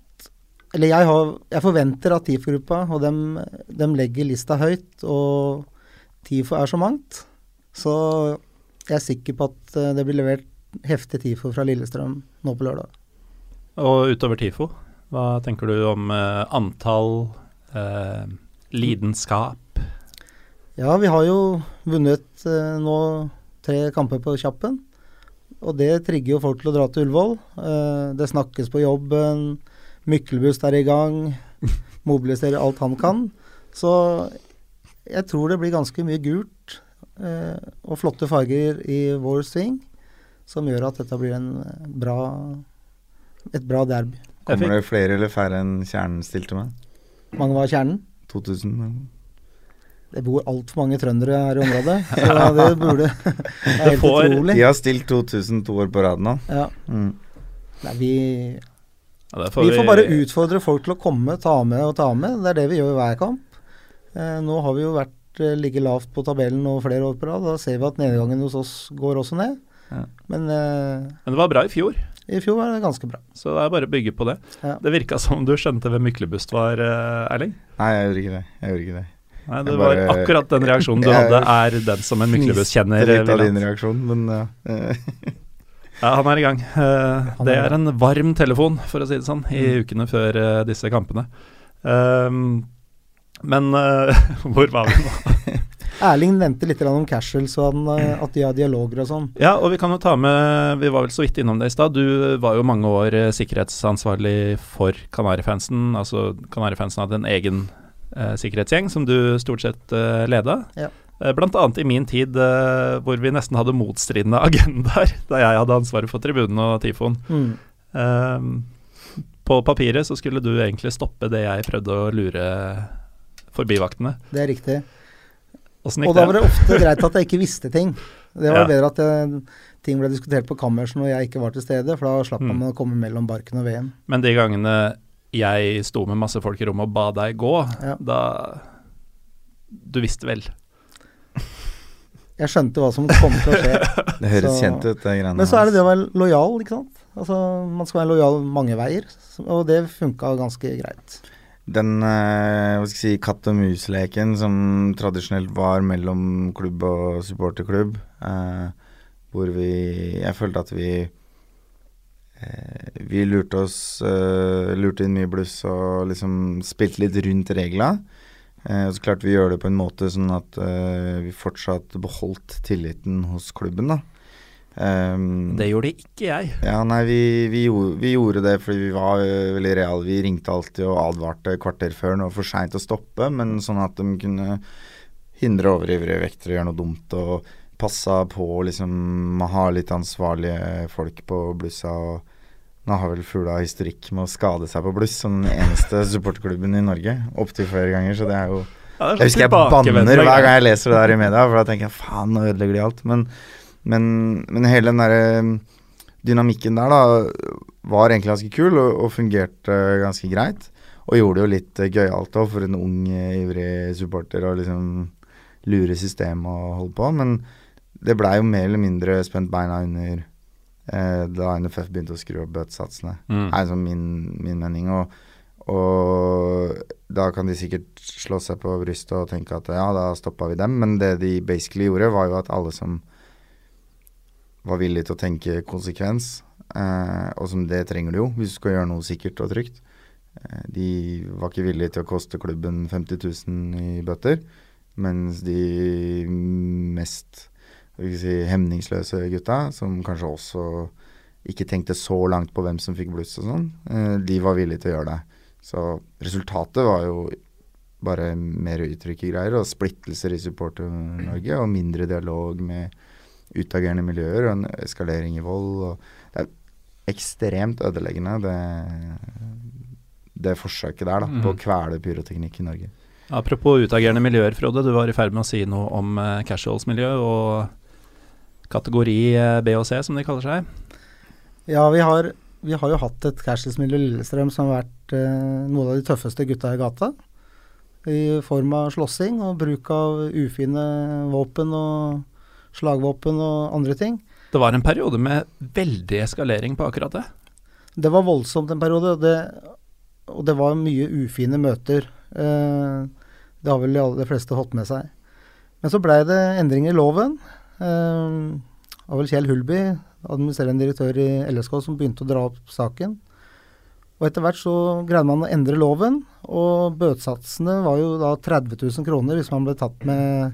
Speaker 3: Eller jeg, har, jeg forventer at TIFO-gruppa, og dem, dem legger lista høyt, og TIFO er så mangt. Så jeg er sikker på at eh, det blir levert heftig TIFO fra Lillestrøm nå på lørdag.
Speaker 1: Og utover Tifo, hva tenker du om eh, antall, eh, lidenskap?
Speaker 3: Ja, vi har jo vunnet eh, nå tre kamper på kjappen. Og det trigger jo folk til å dra til Ullevål. Eh, det snakkes på jobben. Myklebust er i gang. Mobiliserer alt han kan. Så jeg tror det blir ganske mye gult eh, og flotte farger i vår sving, som gjør at dette blir en eh, bra, et bra derby.
Speaker 2: Kommer det flere eller færre enn Kjernen stilte med?
Speaker 3: Mange var kjernen.
Speaker 2: 2000?
Speaker 3: Det bor altfor mange trøndere her i området, så det burde Det er helt
Speaker 1: får-
Speaker 3: utrolig.
Speaker 2: De har stilt 2000 år på rad nå.
Speaker 3: Ja.
Speaker 2: Mm.
Speaker 3: Nei, vi,
Speaker 1: Ja, får
Speaker 3: vi får bare utfordre folk til å komme, ta med og ta med. Det er det vi gjør i hver kamp. Eh, nå har vi jo vært eh, ligget lavt på tabellen over flere år på rad. Da ser vi at nedgangen hos oss går også ned.
Speaker 2: Ja.
Speaker 3: Men eh,
Speaker 1: Men det var bra i fjor,
Speaker 3: i fjor var det ganske bra.
Speaker 1: så det er bare å bygge på det.
Speaker 3: Ja.
Speaker 1: Det virka som du skjønte hvem Myklebust var, eh, Erling.
Speaker 2: Nei, jeg gjorde ikke det. Jeg gjorde ikke det.
Speaker 1: Nei, det var
Speaker 2: bare-
Speaker 1: akkurat den reaksjonen du
Speaker 2: Jeg
Speaker 1: hadde, er den som en Myklebust-kjenner
Speaker 2: Fniste litt av din reaksjon, men ja.
Speaker 1: Ja, han er i gang. Eh, det
Speaker 3: er
Speaker 1: en varm telefon, for å si det sånn, i
Speaker 2: Mm.
Speaker 1: ukene før eh, disse kampene. Um, men eh, hvor var vi nå?
Speaker 3: Erling nevnte litt om casual, så han, eh, at de har dialoger og sånn.
Speaker 1: Ja, og vi kan jo ta med Vi var vel så vidt innom det i stad. Du var jo mange år sikkerhetsansvarlig for Kanarifansen. Altså Kanarifansen hadde en egen sikkerhetsgjeng som du stort sett uh, leda.
Speaker 3: Ja.
Speaker 1: Eh, Blant annet i min tid eh, hvor vi nesten hadde motstridende agendaer, da jeg hadde ansvaret for tribunen og Tifon.
Speaker 3: Mm.
Speaker 1: Eh, på papiret så skulle du egentlig stoppe det jeg prøvde å lure forbivaktene.
Speaker 3: Det er riktig. Og da var
Speaker 1: det?
Speaker 3: ofte greit at jeg ikke visste ting. Det var
Speaker 1: Ja.
Speaker 3: bedre at jeg, ting ble diskutert på kammerset når jeg ikke var til stede, for da slapp
Speaker 1: Mm.
Speaker 3: man å komme mellom barken og veden.
Speaker 1: Men de gangene jeg sto med masse folk i rommet og ba deg gå,
Speaker 3: Ja.
Speaker 1: da Du visste vel?
Speaker 3: Jeg skjønte hva som kom til å skje.
Speaker 2: Det høres
Speaker 3: Så-
Speaker 2: kjent ut, det greiene
Speaker 3: Men så er det det å være lojal, ikke sant. Altså, man skal være lojal mange veier, og det funka ganske greit.
Speaker 2: Den eh, hva skal jeg si, katt og mus-leken som tradisjonelt var mellom klubb og supporterklubb, eh, hvor vi Jeg følte at vi Vi lurte oss eh, Lurte inn mye bluss og liksom spilte litt rundt regla. Eh, og så klarte vi å gjøre det på en måte sånn at eh, vi fortsatt beholdt tilliten hos klubben, da. Um,
Speaker 1: Det gjorde ikke jeg.
Speaker 2: ja, nei, vi, vi, gjorde, vi gjorde det fordi vi var uh, veldig reale. Vi ringte alltid og advarte kvarter før når det var for seint å stoppe, men sånn at de kunne hindre overivrige vektere å gjøre noe dumt og passa på å liksom ha litt ansvarlige folk på blussa. og Nå har vel Fugla historikk med å skade seg på bluss, som den eneste supporterklubben i Norge. Opptil flere ganger, så det er jo
Speaker 1: Ja, det er
Speaker 2: jeg husker jeg banner hver gang jeg leser det der i media, for da tenker jeg faen, nå ødelegger de alt. Men, men, men hele den derre dynamikken der, da, var egentlig ganske kul og, og fungerte ganske greit. Og gjorde det jo litt uh, gøyalt òg, for en ung, eh, ivrig supporter å liksom lure systemet og holde på. Men det blei jo mer eller mindre spent beina under eh, da NFF begynte å skru opp bøtesatsene.
Speaker 1: Mm.
Speaker 2: er sånn min, min mening. Og, og da kan de sikkert slå seg på brystet og tenke at ja, da stoppa vi dem. Men det de basically gjorde, var jo at alle som var villige til å tenke konsekvens, eh, og som det trenger du jo hvis du skal gjøre noe sikkert og trygt, eh, de var ikke villige til å koste klubben 50 000 i bøter, mens de mest si, hemningsløse gutta, som kanskje også ikke tenkte så langt på hvem som fikk bluss og sånn, eh, de var villige til å gjøre det. Så resultatet var jo bare mer utrykkegreier og splittelser i Supporter-Norge og mindre dialog med utagerende miljøer og en eskalering i vold. Og det er ekstremt ødeleggende, det, det forsøket der da, på å kvele pyroteknikk i Norge.
Speaker 1: Apropos utagerende miljøer, Frode. Du var i ferd med å si noe om eh, casuals-miljø og kategori eh, B og C, som de kaller seg.
Speaker 3: Ja, vi har, vi har jo hatt et casuals-miljø i Lillestrøm som har vært eh, noen av de tøffeste gutta i gata. I form av slåssing og bruk av ufine våpen og slagvåpen og andre ting.
Speaker 1: Det var en periode med veldig eskalering på akkurat det.
Speaker 3: Det var voldsomt en periode, og det, og det var mye ufine møter. Eh, det har vel de aller fleste fått med seg. Men så blei det endringer i loven. Eh, det var vel Kjell Hulby, administrerende direktør i LSK, som begynte å dra opp saken. Og etter hvert så greide man å endre loven, og bøtesatsene var jo da 30 000 kroner hvis man ble tatt med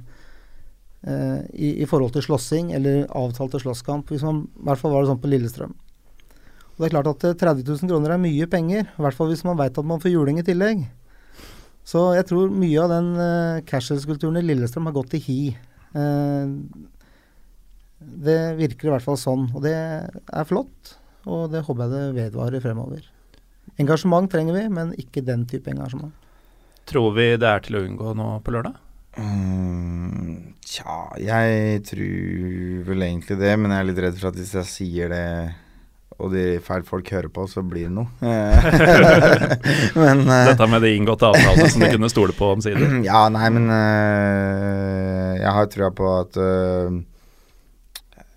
Speaker 3: eh, i, i forhold til slåssing eller avtalte slåsskamp. Hvis man, I hvert fall var det sånn på Lillestrøm. Og det er klart at eh, 30 000 kroner er mye penger, i hvert fall hvis man veit at man får juling i tillegg. Så jeg tror mye av den eh, casuals-kulturen i Lillestrøm har gått i hi. Eh, det virker i hvert fall sånn, og det er flott. Og det håper jeg det vedvarer fremover. Engasjement trenger vi, men ikke den type engasjement.
Speaker 1: Tror vi det er til å unngå nå på lørdag?
Speaker 2: Mm, tja, jeg tror vel egentlig det, men jeg er litt redd for at hvis jeg sier det og de feil folk hører på, så blir det noe. men uh,
Speaker 1: Dette med de inngåtte avtalene som du kunne stole på omsider.
Speaker 2: Ja, nei, men uh, jeg har trua på at eh,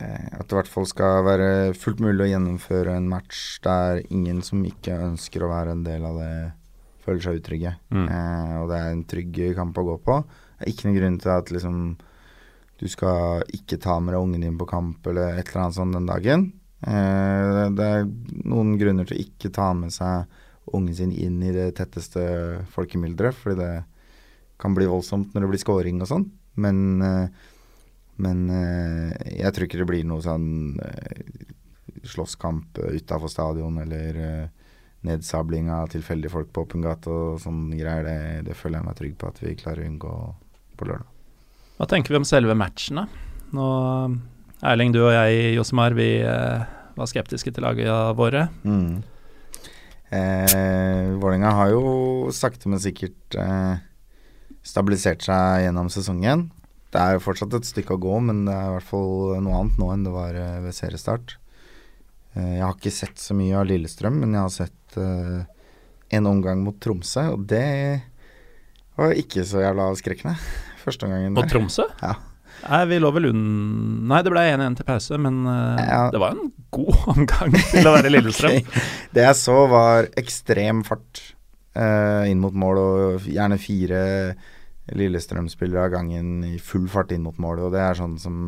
Speaker 2: At det i hvert fall skal være fullt mulig å gjennomføre en match der ingen som ikke ønsker å være en del av det føler seg utrygge.
Speaker 1: Mm.
Speaker 2: Eh, og det er en trygg kamp å gå på. Det er ikke noen grunn til at liksom du skal ikke ta med deg ungen din på kamp eller et eller annet sånt den dagen. Eh, det er noen grunner til å ikke ta med seg ungen sin inn i det tetteste folkemylderet, fordi det kan bli voldsomt når det blir scoring og sånn. Men, eh, men eh, jeg tror ikke det blir noe sånn eh, slåsskamp utafor stadion eller eh, nedsabling av tilfeldige folk på åpen gate og sånne greier. Det, det føler jeg meg trygg på at vi klarer å unngå på lørdag.
Speaker 1: Hva tenker vi om selve matchen, da? Nå, Erling, du og jeg, Josemar, vi eh, var skeptiske til laget våre.
Speaker 2: Mm. Eh, Vålerenga har jo sakte, men sikkert eh, stabilisert seg gjennom sesongen. Det er jo fortsatt et stykke å gå, men det er i hvert fall noe annet nå enn det var eh, ved seriestart. Eh, jeg har ikke sett så mye av Lillestrøm, men jeg har sett eh, en omgang mot Tromsø, og det var ikke så jævla avskrekkende. Første omgangen
Speaker 1: På
Speaker 2: der.
Speaker 1: Tromsø?
Speaker 2: Ja.
Speaker 1: Nei, vi lå vel unn... Nei, det ble 1-1 til pause, men
Speaker 2: Ja.
Speaker 1: det var en god omgang til å være Lillestrøm.
Speaker 2: okay. Det jeg så var ekstrem fart uh, inn mot mål, og gjerne fire Lillestrøm-spillere av gangen i full fart inn mot målet. Og det er sånn som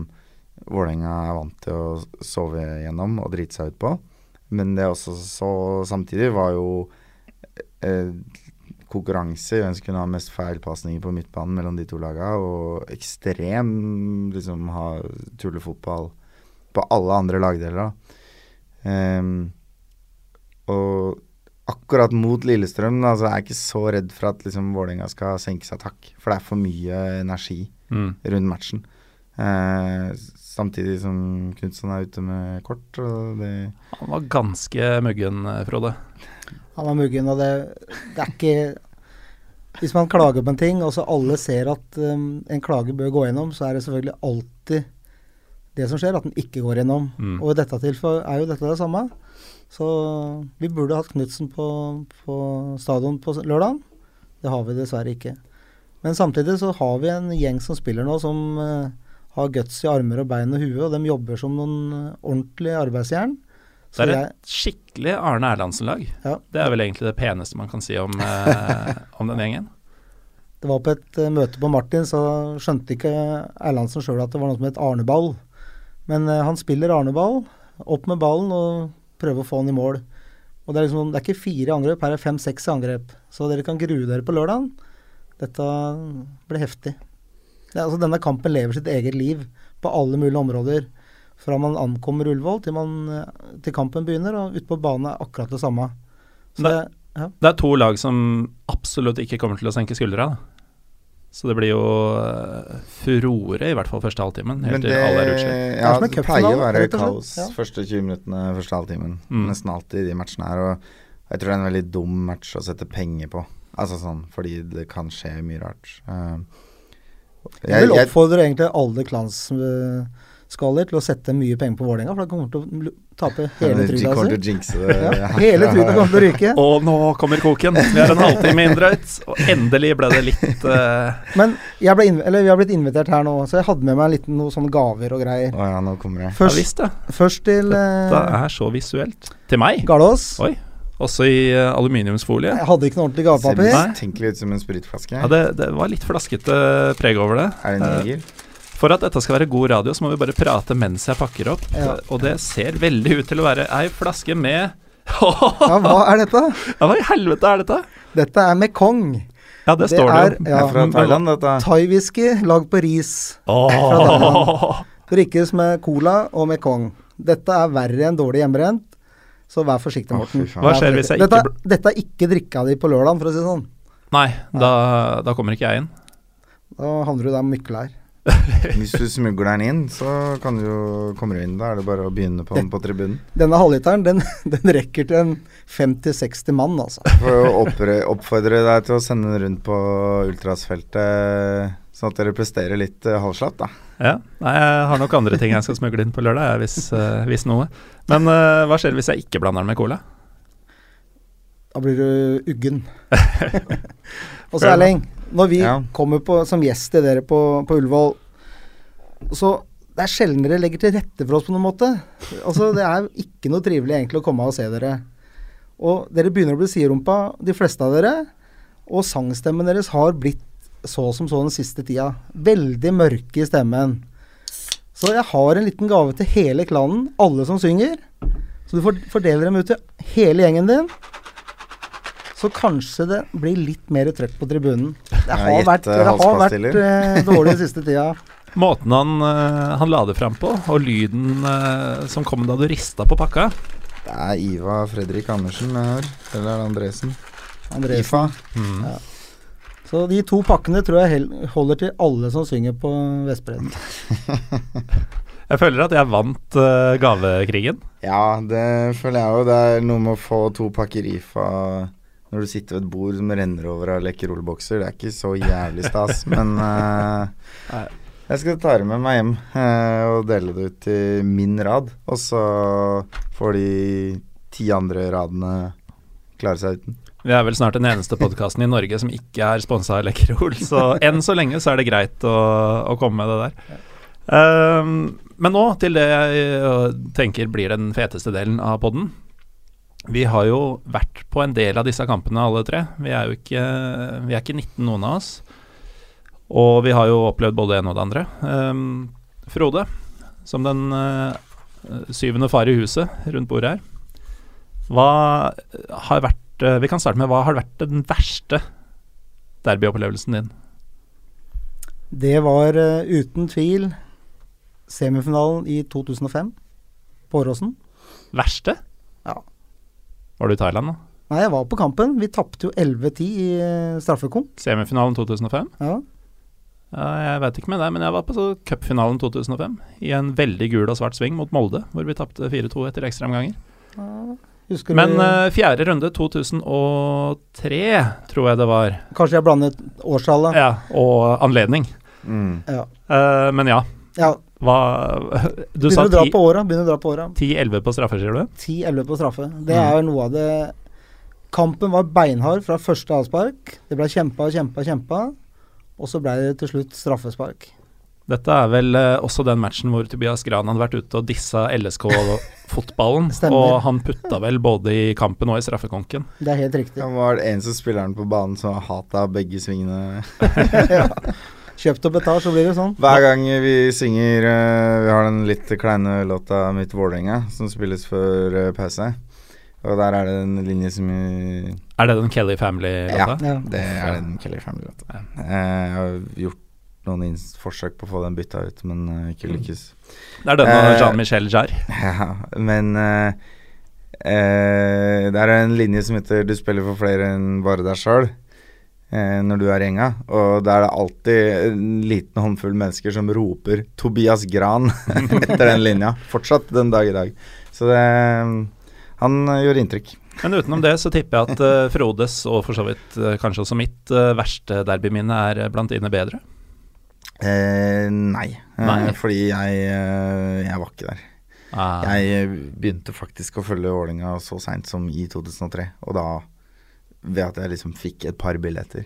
Speaker 2: Vålerenga er vant til å sove gjennom og drite seg ut på. Men det er også så samtidig, var jo eh, konkurranse i hvem som kunne ha mest feilpasninger på midtbanen mellom de to laga, og ekstrem liksom ha tullefotball på alle andre lagdeler. Ehm, og akkurat mot Lillestrøm Altså, jeg er jeg ikke så redd for at liksom, Vålerenga skal senke seg takk, for det er for mye energi
Speaker 1: Mm.
Speaker 2: rundt matchen. Eh, samtidig som Knutson er ute med kort. Og det,
Speaker 1: Han var ganske muggen, Frode.
Speaker 3: Han var muggen, og det, det er ikke Hvis man klager på en ting, og så alle ser at um, en klage bør gå gjennom, så er det selvfølgelig alltid det som skjer, at den ikke går gjennom.
Speaker 1: Mm.
Speaker 3: Og i dette tilfellet er jo dette det samme. Så vi burde hatt Knutsen på, på stadion på lørdag. Det har vi dessverre ikke. Men samtidig så har vi en gjeng som spiller nå, som uh, har guts i armer og bein og hue, og de jobber som noen eh, ordentlige arbeidsjern.
Speaker 1: Det
Speaker 3: Så
Speaker 1: er
Speaker 3: jeg,
Speaker 1: et skikkelig Arne Erlandsen-lag.
Speaker 3: Ja.
Speaker 1: Det er vel egentlig det peneste man kan si om, uh, om den gjengen.
Speaker 3: Det var på et uh, møte på Martin, så skjønte ikke Erlandsen sjøl at det var noe som het Arneball. Men han spiller Arneball, opp med ballen og prøver å få han i mål. Og Det er liksom, det er ikke fire angrep, her er fem-seks angrep. Så dere kan grue dere på lørdagen. Dette blir heftig. Det er, altså, denne kampen lever sitt eget liv på alle mulige områder. Fra man ankommer Ullevål til, man, eh, til kampen begynner, og ute på banen er akkurat det samme. Så
Speaker 1: det,
Speaker 3: det,
Speaker 1: Det er to lag som absolutt ikke kommer til å senke skuldra. Da. Så det blir jo eh, furore, i hvert fall første halvtimen, helt
Speaker 2: men
Speaker 1: til alle er utslitt.
Speaker 2: ja,
Speaker 3: som
Speaker 2: det pleier å være kaos
Speaker 3: Ja.
Speaker 2: første 20 minuttene, første halvtimen.
Speaker 1: Mm.
Speaker 2: Nesten alltid i de matchene her. Og jeg tror det er en veldig dum match å sette penger på. Altså sånn, fordi det kan skje mye rart. Uh,
Speaker 3: Jeg vil oppfordre egentlig alle klansskaller til å sette mye penger på Vålerenga, for da kommer til å tape hele trygda si. Ja, hele trygda kommer til å ryke.
Speaker 1: Og nå kommer koken. Vi har en halvtime inndratt, og endelig ble det litt uh...
Speaker 3: Men jeg ble eller vi har blitt invitert her nå, så jeg hadde med meg litt noen sånne gaver og greier.
Speaker 2: Å ja, nå kommer.
Speaker 1: Ja
Speaker 3: Først,
Speaker 1: visst, ja.
Speaker 3: først til
Speaker 1: uh...
Speaker 3: Dette
Speaker 1: er så visuelt. Til meg.
Speaker 3: Galås.
Speaker 1: Oi. Også i uh, aluminiumsfolie.
Speaker 3: Jeg hadde ikke noe ordentlig gavepapir.
Speaker 1: Ser
Speaker 2: mistenkelig ut som en spritflaske.
Speaker 1: Ja, det, det var litt flaskete preg over det.
Speaker 2: Er det en
Speaker 1: Eh,
Speaker 2: jeger?
Speaker 1: For at dette skal være god radio, så må vi bare prate mens jeg pakker opp.
Speaker 3: Ja.
Speaker 1: Og det ser veldig ut til å være ei flaske med
Speaker 3: Ja, hva er dette?
Speaker 1: Ja, hva i helvete er dette?
Speaker 3: Dette er Mekong.
Speaker 1: Ja, det,
Speaker 3: Det
Speaker 1: står det
Speaker 3: er-
Speaker 1: jo.
Speaker 2: Det er fra Thailand, dette.
Speaker 3: Thai-whisky lagd på ris.
Speaker 1: Åh.
Speaker 3: Drikkes med cola og Mekong. Dette er verre enn dårlig hjemmebrent, så vær forsiktig, Morten.
Speaker 1: Hva skjer hvis jeg ikke
Speaker 3: dette, dette er ikke drikka di på lørdag, for å si det sånn.
Speaker 1: Nei, da, da kommer ikke jeg inn.
Speaker 3: Da havner du der med mykkelær.
Speaker 2: Hvis du smugler den inn, så kan du jo komme inn. Da er det bare å begynne på den på tribunen.
Speaker 3: Denne halvliteren, den, den rekker til en 50-60 mann, altså.
Speaker 2: For å oppfordre deg til å sende den rundt på ultrasfeltet, sånn at dere presterer litt uh, halvslapt, da.
Speaker 1: Ja, Nei, jeg har nok andre ting jeg skal smugle inn på lørdag, hvis, eh, hvis noe. Men eh, hva skjer hvis jeg ikke blander den med cola?
Speaker 3: Da blir du uggen. og så Erling, når vi
Speaker 2: Ja.
Speaker 3: kommer på, som gjest til dere på, på Ullevål, så det er sjelden dere legger til rette for oss på noen måte. Altså, det er ikke noe trivelig egentlig å komme og se dere. Og dere begynner å bli siderumpa, de fleste av dere. Og sangstemmen deres har blitt så som så den siste tida. Veldig mørke i stemmen. Så jeg har en liten gave til hele klanen, alle som synger. Så du fordeler dem ut til hele gjengen din. Så kanskje det blir litt mer trøkk på tribunen. Det har vært, det har vært dårlig den siste tida.
Speaker 1: Måten han, eh, han la det fram på, og lyden eh, som kom da du rista på pakka
Speaker 2: Det er Iva Fredrik Andersen jeg har. Eller er det Andresen?
Speaker 3: Andresen.
Speaker 2: Ifa.
Speaker 1: mm.
Speaker 3: Ja. Så de to pakkene tror jeg holder til alle som synger på Vestbredden.
Speaker 1: Jeg føler at jeg vant uh, gavekrigen.
Speaker 2: Ja, det føler jeg jo. Det er noe med å få to pakker IFA når du sitter ved et bord som renner over av lekkerolbokser. Det er ikke så jævlig stas, men eh,
Speaker 1: Nei.
Speaker 2: Jeg skal ta det med meg hjem eh, og dele det ut til min rad. Og så får de ti andre radene klare seg uten.
Speaker 1: Vi er vel snart den eneste podkasten i Norge som ikke er sponsa av Lekkerol, så enn så lenge så er det greit å, å komme med det der. Um, men nå til det jeg øh, tenker blir den feteste delen av podden. Vi har jo vært på en del av disse kampene alle tre. Vi er jo ikke, vi er ikke 19 noen av oss. Og vi har jo opplevd både det ene og det andre. Um, Frode, som den uh, syvende far i huset rundt bordet her. Hva har vært eh, Vi kan starte med hva har vært den verste derbyopplevelsen din?
Speaker 3: Det var uh, uten tvil semifinalen i 2005 på Åråsen.
Speaker 1: Verste?
Speaker 3: Ja.
Speaker 1: Var du i Thailand da?
Speaker 3: Nei, jeg var på kampen. Vi tapte jo 11-10 i straffekonk.
Speaker 1: Semifinalen 2005?
Speaker 3: Ja.
Speaker 1: Ja, jeg vet ikke med deg, men jeg var på så cupfinalen 2005. I en veldig gul og svart sving mot Molde, hvor vi tapte 4-2 etter ekstraomganger.
Speaker 3: Husker
Speaker 1: Men
Speaker 3: du
Speaker 1: eh, fjerde runde 2003, tror jeg det var.
Speaker 3: Kanskje jeg blandet årstallet.
Speaker 1: Ja, og anledning.
Speaker 2: Mm.
Speaker 3: Ja.
Speaker 1: Uh, men ja,
Speaker 3: ja.
Speaker 1: hva Du
Speaker 3: Begynner. Begynner å dra på åra.
Speaker 1: 10-11 på straffe, sier du?
Speaker 3: 10-11 på straffe. Det
Speaker 1: Mm.
Speaker 3: er jo noe av det Kampen var beinhard fra første avspark. Det ble kjempa, kjempa, kjempa. Og så ble det til slutt straffespark.
Speaker 1: Dette er vel eh, også den matchen hvor Tobias Gran hadde vært ute og dissa LSK-fotballen. Og han putta vel både i kampen og i straffekonken.
Speaker 3: Det er helt riktig.
Speaker 2: Han var den eneste spilleren på banen som hata begge svingene.
Speaker 3: ja. Kjøpt og betalt, så blir det sånn.
Speaker 2: Hver gang vi synger uh, Vi har den litt kleine låta 'Mitt Vålerenga', som spilles før uh, pause. Og der er det en linje som i,
Speaker 1: Er det den Kelly Family-låta?
Speaker 3: Ja.
Speaker 2: Det er den Kelly Family-låta. Eh, Jeg har gjort noen inns- forsøk på å få den bytta ut, men eh, ikke lykkes.
Speaker 1: Det er den av
Speaker 2: Eh,
Speaker 1: Jean-Michel Jarre.
Speaker 2: Ja, men uh, uh, det er en linje som heter 'Du spiller for flere enn bare deg sjøl' eh, når du er i gjenga. Og da er det alltid en liten håndfull mennesker som roper 'Tobias Gran' etter den linja. Fortsatt den dag i dag. Så det Han gjorde gjør inntrykk.
Speaker 1: Men utenom det så tipper jeg at uh, Frodes, og for så vidt uh, kanskje også mitt, uh, verste derbyminne er eh, blant dine bedre.
Speaker 2: Eh, nei, Eh,
Speaker 1: Nei.
Speaker 2: fordi jeg, eh, jeg var ikke der.
Speaker 1: Ah,
Speaker 2: Jeg begynte faktisk å følge Vålinga så seint som i 2003, og da ved at jeg liksom fikk et par billetter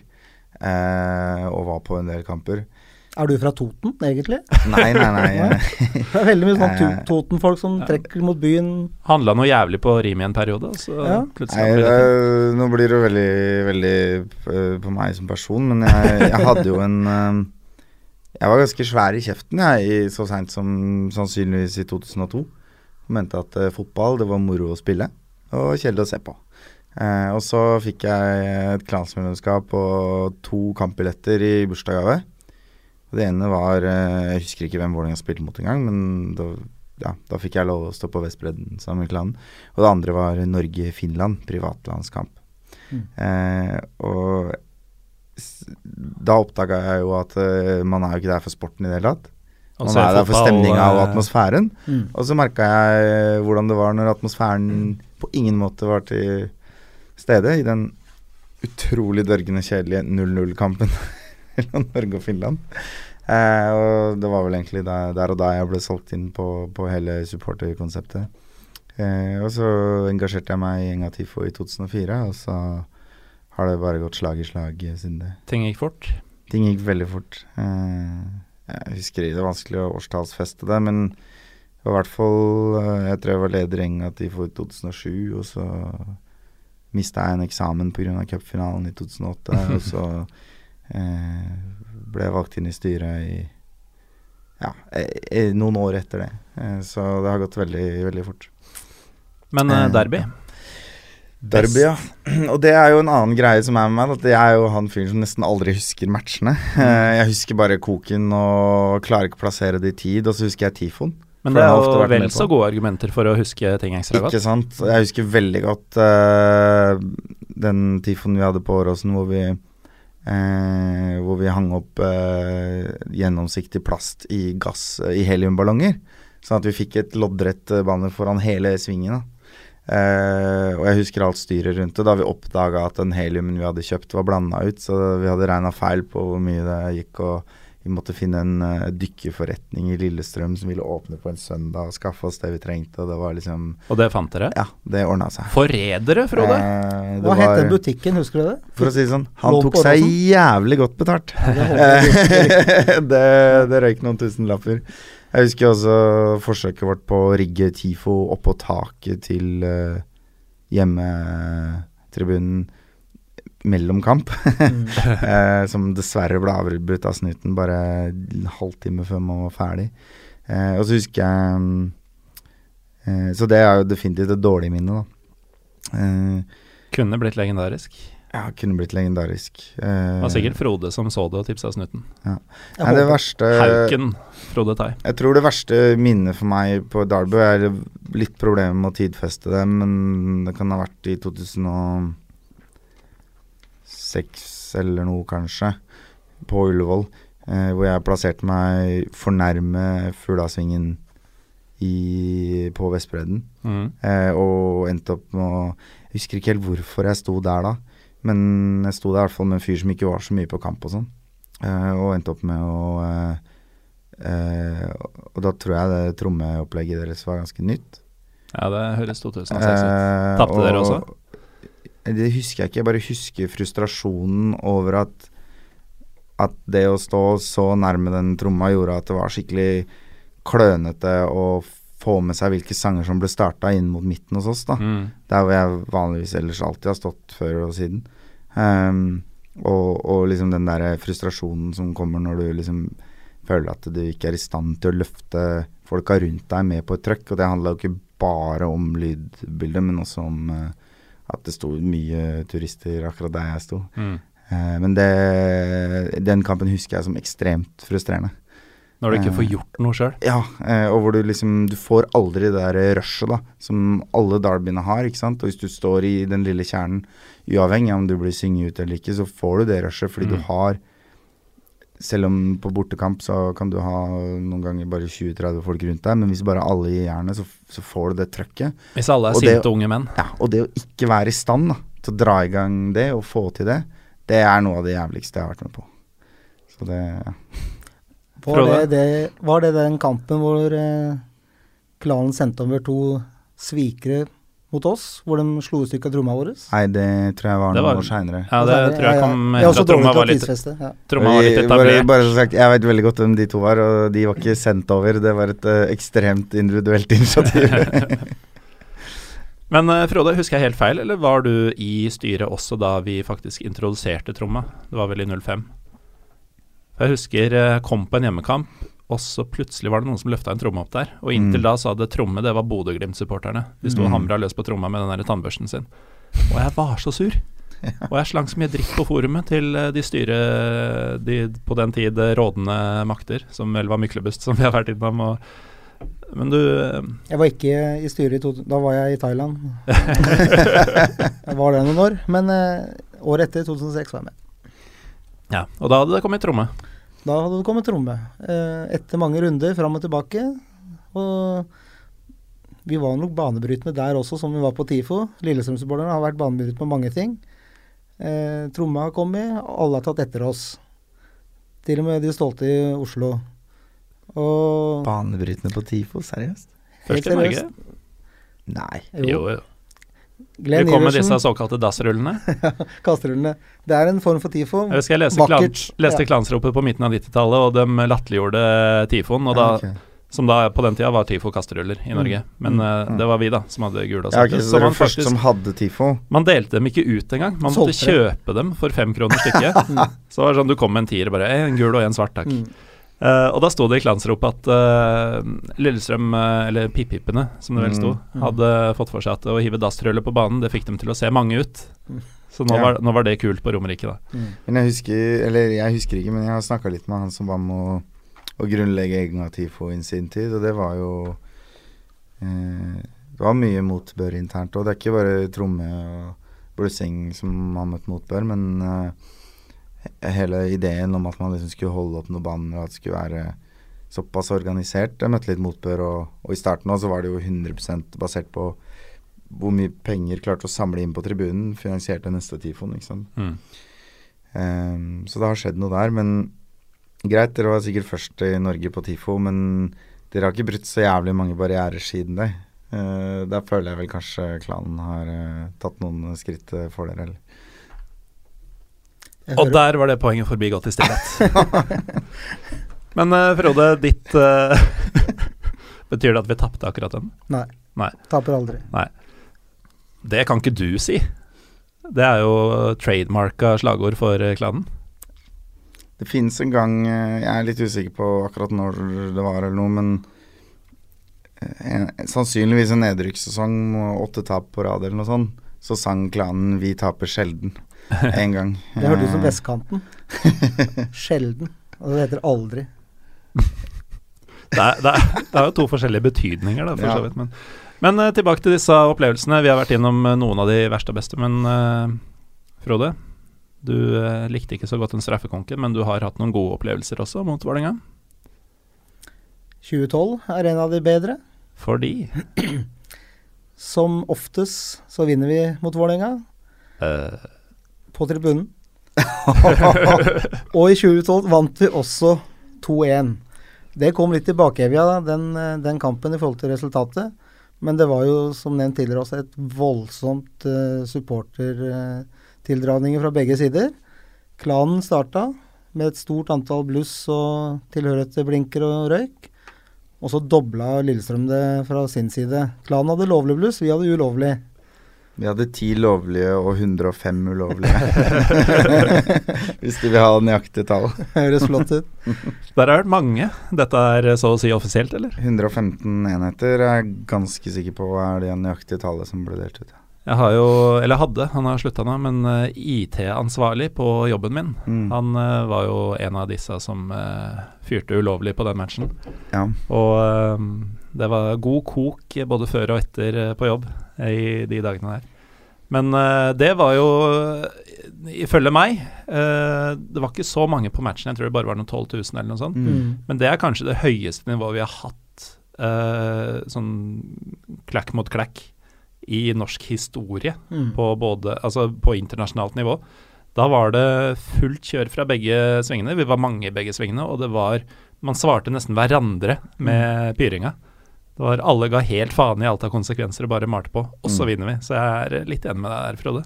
Speaker 2: eh, og var på en del kamper.
Speaker 3: Er du fra Toten, egentlig?
Speaker 2: Nei, nei, nei.
Speaker 3: Det er veldig mye sånn Toten-folk som trekker mot byen.
Speaker 1: Handla noe jævlig på Rimi en periode, så
Speaker 3: Ja.
Speaker 1: plutselig
Speaker 2: nei
Speaker 1: det
Speaker 2: eh, nå blir det veldig, veldig eh, på meg som person, men jeg, jeg hadde jo en eh, Jeg var ganske svær i kjeften jeg, i, så seint som sannsynligvis i 2002. Og mente at fotball, det var moro å spille og kjedelig å se på. Eh, og så fikk jeg et klansmedlemskap og to kampbilletter i bursdagsgave. Og Det ene var eh, Jeg husker ikke hvem Vålerenga spilte mot engang, men da, ja, da fikk jeg lov å stå på Vestbredden sammen med klanen. Og det andre var Norge-Finland, privatlandskamp.
Speaker 3: Mm.
Speaker 2: Eh, og da oppdaga jeg jo at eh, man er jo ikke der for sporten i det hele tatt. Man er der for stemninga og
Speaker 1: eh,
Speaker 2: atmosfæren.
Speaker 3: Mm.
Speaker 2: Og så merka jeg hvordan det var når atmosfæren på ingen måte var til stede i den utrolig dørgende kjedelige 0-0-kampen mellom Norge og Finland. Eh, og det var vel egentlig der, der og da jeg ble solgt inn på, på hele supporterkonseptet. Eh, og så engasjerte jeg meg i Enga Tifo i 2004, og så har det bare gått slag i slag siden det.
Speaker 1: Ting gikk fort.
Speaker 2: Ting gikk veldig fort. Eh, jeg husker det er vanskelig å årstallsfeste det, men i hvert fall eh, Jeg tror jeg var leder i Enga Tifo i 2007, og så mista jeg en eksamen pga. cupfinalen i 2008, og så eh, ble valgt inn i styret i ja, eh, noen år etter det. Eh, så det har gått veldig, veldig fort.
Speaker 1: Men eh, derby?
Speaker 2: Derby, ja. Og det er jo en annen greie som er med meg. At jeg er jo han fyren som nesten aldri husker matchene. Eh, Jeg husker bare koken og klarer ikke å plassere det i tid, og så husker jeg Tifon.
Speaker 1: Men det er jo vel så gode argumenter for å huske ting ekstra
Speaker 2: Ikke sant. Jeg husker veldig godt uh, den tifoen vi hadde på Åråsen, hvor vi eh, hvor vi hang opp eh, gjennomsiktig plast i gass i heliumballonger. Sånn at vi fikk et loddrett eh, banner foran hele svingen. Eh, og jeg husker alt styret rundt det. Da vi oppdaga at den heliumen vi hadde kjøpt, var blanda ut. Så vi hadde regna feil på hvor mye det gikk. og vi måtte finne en uh, dykkerforretning i Lillestrøm som ville åpne på en søndag og skaffe oss det vi trengte. Og det var liksom
Speaker 1: Og det fant dere?
Speaker 2: Ja, det ordna seg.
Speaker 1: Forrædere, Frode.
Speaker 2: Eh, det
Speaker 3: Hva
Speaker 2: var-
Speaker 3: het den butikken, husker du det?
Speaker 2: For å si det sånn, han
Speaker 3: Lå
Speaker 2: tok seg jævlig godt betalt.
Speaker 3: det
Speaker 2: det, det røyk noen tusenlapper. Jeg husker også forsøket vårt på å rigge TIFO oppå taket til uh, hjemmetribunen mellom kamp. eh, som dessverre ble avbrutt av snuten bare en halvtime før man var ferdig. Eh, og så husker jeg mm, eh, Så det er jo definitivt et dårlig minne, da. Eh,
Speaker 1: Kunne blitt legendarisk.
Speaker 2: ja, kunne blitt legendarisk. Eh,
Speaker 1: Det var sikkert Frode som så det og tipsa snuten.
Speaker 2: Nei, det verste
Speaker 1: Hauken Frode Tai.
Speaker 2: Jeg tror det verste minnet for meg på Darby er litt problemer med å tidfeste det, men det kan ha vært i 2006 eller noe, kanskje, på Ullevål, eh, hvor jeg plasserte meg for nærme Fuglasvingen i, på Vestbredden.
Speaker 1: Mm.
Speaker 2: Eh, og endte opp med å Jeg husker ikke helt hvorfor jeg sto der da, men jeg sto der i hvert fall med en fyr som ikke var så mye på kamp og sånn. Eh, og endte opp med å eh, eh, Og da tror jeg det trommeopplegget deres var ganske nytt.
Speaker 1: Ja, det høres 2006 ut.
Speaker 2: Eh,
Speaker 1: Tapte dere også?
Speaker 2: Det husker jeg ikke. Jeg bare husker frustrasjonen over at at det å stå så nærme den tromma gjorde at det var skikkelig klønete å få med seg hvilke sanger som ble starta inn mot midten hos oss, da.
Speaker 1: Mm.
Speaker 2: Der hvor jeg vanligvis ellers alltid har stått før og siden. Um, og, og liksom den der frustrasjonen som kommer når du liksom føler at du ikke er i stand til å løfte folka rundt deg med på et trøkk. Og det handla jo ikke bare om lydbildet, men også om eh, at det sto mye turister akkurat der jeg sto.
Speaker 1: Mm.
Speaker 2: Eh, men det, den kampen husker jeg som ekstremt frustrerende.
Speaker 1: Når du ikke
Speaker 2: Eh,
Speaker 1: får gjort noe sjøl.
Speaker 2: Ja, eh, og hvor du liksom Du får aldri det der rushet, da, som alle derbyene har, ikke sant. Og hvis du står i den lille kjernen, uavhengig av om du blir synget ut eller ikke, så får du det rushet fordi
Speaker 1: Mm.
Speaker 2: du har Selv om på bortekamp så kan du ha noen ganger bare 20-30 folk rundt deg, men hvis bare alle gir jernet, så, så får du det trøkket.
Speaker 1: Hvis alle er
Speaker 2: Og det-
Speaker 1: sinte unge menn.
Speaker 2: Ja, og det å ikke være i stand da, til å dra i gang det og få til det, det er noe av det jævligste jeg har vært med på. Så det ja.
Speaker 3: Var det, det, var det den kampen hvor eh, klanen sendte over to svikere mot oss, hvor de slo i stykker tromma vår?
Speaker 2: Nei, det tror jeg var noen
Speaker 1: var-
Speaker 2: år seinere.
Speaker 1: Ja, det tror jeg kom ja, ja.
Speaker 3: Jeg
Speaker 1: tromma var litt,
Speaker 3: tidsfeste. Ja.
Speaker 1: tromma var litt etablert.
Speaker 2: bare, bare sagt, jeg vet veldig godt hvem de to var, og de var ikke sendt over. Det var et uh, ekstremt individuelt initiativ.
Speaker 1: Men uh, Frode, husker jeg helt feil, eller var du i styret også da vi faktisk introduserte tromma? Det var vel i 05? Jeg husker jeg kom på en hjemmekamp, og så plutselig var det noen som løfta en tromme opp der. Og inntil
Speaker 2: Mm.
Speaker 1: da så hadde tromme, det var Bodø-Glimt-supporterne. De sto og
Speaker 2: Mm.
Speaker 1: hamra løs på tromma med den der tannbørsten sin. Og jeg var så sur. Og jeg slang så mye dritt på forumet til eh, de styre... De på den tid eh, rådende makter, som vel var Myklebust, som vi har vært innom. Og, men du eh,
Speaker 3: Jeg var ikke i styret i to, Da var jeg i Thailand. jeg var der noen år. Men året etter, 2006, var jeg med.
Speaker 1: Ja, og da hadde det kommet tromme.
Speaker 3: Da hadde det kommet tromme. Eh, etter mange runder fram og tilbake. Og vi var nok banebrytende der også, som vi var på TIFO. Lillestrøm-supporterne har vært banebrytende på mange ting. Eh, tromma har kommet, og alle har tatt etter oss. Til og med de stolte i Oslo. Og
Speaker 2: Banebrytende på TIFO, seriøst?
Speaker 1: Først i Norge.
Speaker 2: Nei.
Speaker 1: Jo, jo. Vi
Speaker 3: Glenn
Speaker 1: kom med disse såkalte dassrullene.
Speaker 3: kasterullene. Det er en form for TIFO.
Speaker 1: Jeg husker jeg leste, klan, leste
Speaker 3: Ja.
Speaker 1: Klansropet på midten av 90-tallet, og de latterliggjorde Tifoen. Og da,
Speaker 2: Ja, okay.
Speaker 1: Som da på den tida var TIFO kasteruller i Norge. Men eh, det var vi, da, som hadde gule og
Speaker 2: Ja,
Speaker 1: okay,
Speaker 2: ok, så dere
Speaker 1: faktisk-
Speaker 2: som hadde TIFO?
Speaker 1: Man delte dem ikke ut engang. Man måtte
Speaker 3: Solgte
Speaker 1: kjøpe dem for fem kroner stykket. så det var sånn du kom med en tier og bare «Eh, En gul og en svart, takk.
Speaker 3: Mm.
Speaker 1: Eh, og da sto det i klansropet at uh, Lillestrøm, uh, eller Pippippene som det vel sto,
Speaker 3: Mm.
Speaker 1: hadde fått for seg at å hive dasstrøller på banen, det fikk dem til å se mange ut.
Speaker 3: Mm.
Speaker 1: Så nå,
Speaker 2: Ja.
Speaker 1: var, nå var det kult på Romerike, da.
Speaker 2: Men jeg husker, eller jeg husker ikke, men jeg har snakka litt med han som var med å, å grunnlegge Egna TIFO i sin tid, og det var jo eh, Det var mye motbør internt, og det er ikke bare tromme og blussing som har møtt motbør, men eh, hele ideen om at man liksom skulle holde opp noen banner, og at det skulle være såpass organisert, jeg møtte litt motbør, og, og i starten også så var det jo 100% basert på hvor mye penger klarte å samle inn på tribunen, finansierte neste Tifon, ikke sant.
Speaker 1: Mm.
Speaker 2: Um, så det har skjedd noe der. Men greit, dere var sikkert først i Norge på TIFO, men dere har ikke brutt så jævlig mange barrierer siden det. Uh, der føler jeg vel kanskje klanen har uh, tatt noen skritt eh, for dere, eller?
Speaker 1: Og der var det poenget forbigått i stillhet. Men uh, Frode, ditt uh, Betyr det at vi tapte akkurat den?
Speaker 3: Nei.
Speaker 1: Nei.
Speaker 3: Taper aldri. Nei.
Speaker 1: Det kan ikke du si. Det er jo trademarka slagord for eh, klanen.
Speaker 2: Det finnes en gang Jeg er litt usikker på akkurat når det var, eller noe, men en, sannsynligvis en nedrykkssesong åtte tap på rad, eller noe sånt. Så sang klanen 'Vi taper sjelden' en gang.
Speaker 3: Det hørtes ut som
Speaker 2: Eh,
Speaker 3: vestkanten. Sjelden. Og det heter aldri.
Speaker 1: Det er, det, er, det er jo to forskjellige betydninger, da, for
Speaker 2: Ja.
Speaker 1: så vidt. Men, men uh, tilbake til disse opplevelsene. Vi har vært innom uh, noen av de verste og beste, men uh, Frode, du likte ikke så godt den straffekonken, men du har hatt noen gode opplevelser også mot Vålerenga.
Speaker 3: 2012 er en av de bedre.
Speaker 1: Fordi
Speaker 3: Som oftest så vinner vi mot Vålerenga.
Speaker 1: eh,
Speaker 3: På tribunen. og i 2012 vant vi også 2-1. Det kom litt i bakevja, den, eh, den kampen i forhold til resultatet. Men det var jo, som nevnt tidligere, også et voldsomt uh, supportertildragninger fra begge sider. Klanen starta med et stort antall bluss og tilhørighet til blinker og røyk. Og så dobla Lillestrøm det fra sin side. Klanen hadde lovlig bluss, vi hadde ulovlig.
Speaker 2: Vi hadde ti lovlige og 105 ulovlige. Hvis du vil ha nøyaktige tall.
Speaker 3: Høres flott ut.
Speaker 1: Der har vært mange. Dette er eh, så å si offisielt, eller?
Speaker 2: 115 enheter er jeg ganske sikker på er det nøyaktige tallet som ble delt ut.
Speaker 1: Jeg har jo, eller hadde, han har slutta nå, men eh, IT-ansvarlig på jobben min.
Speaker 2: Mm.
Speaker 1: Han eh, var jo en av disse som fyrte ulovlig på den matchen.
Speaker 2: Ja.
Speaker 1: Og det var god kok både før og etter eh, på jobb i de dagene der. Men eh, det var jo, eh, ifølge meg eh, Det var ikke så mange på matchen, jeg tror det bare var noen 12 000 eller noe sånt.
Speaker 2: Mm.
Speaker 1: Men det er kanskje det høyeste nivået vi har hatt eh, sånn klakk mot klakk i norsk historie
Speaker 3: Mm.
Speaker 1: på både Altså på internasjonalt nivå. Da var det fullt kjør fra begge svingene. Vi var mange i begge svingene, og det var Man svarte nesten hverandre med pyringa. Det var Alle ga helt faen i alt av konsekvenser og bare malte på, og så
Speaker 2: Mm.
Speaker 1: vinner vi. Så jeg er litt enig med deg der, Frode.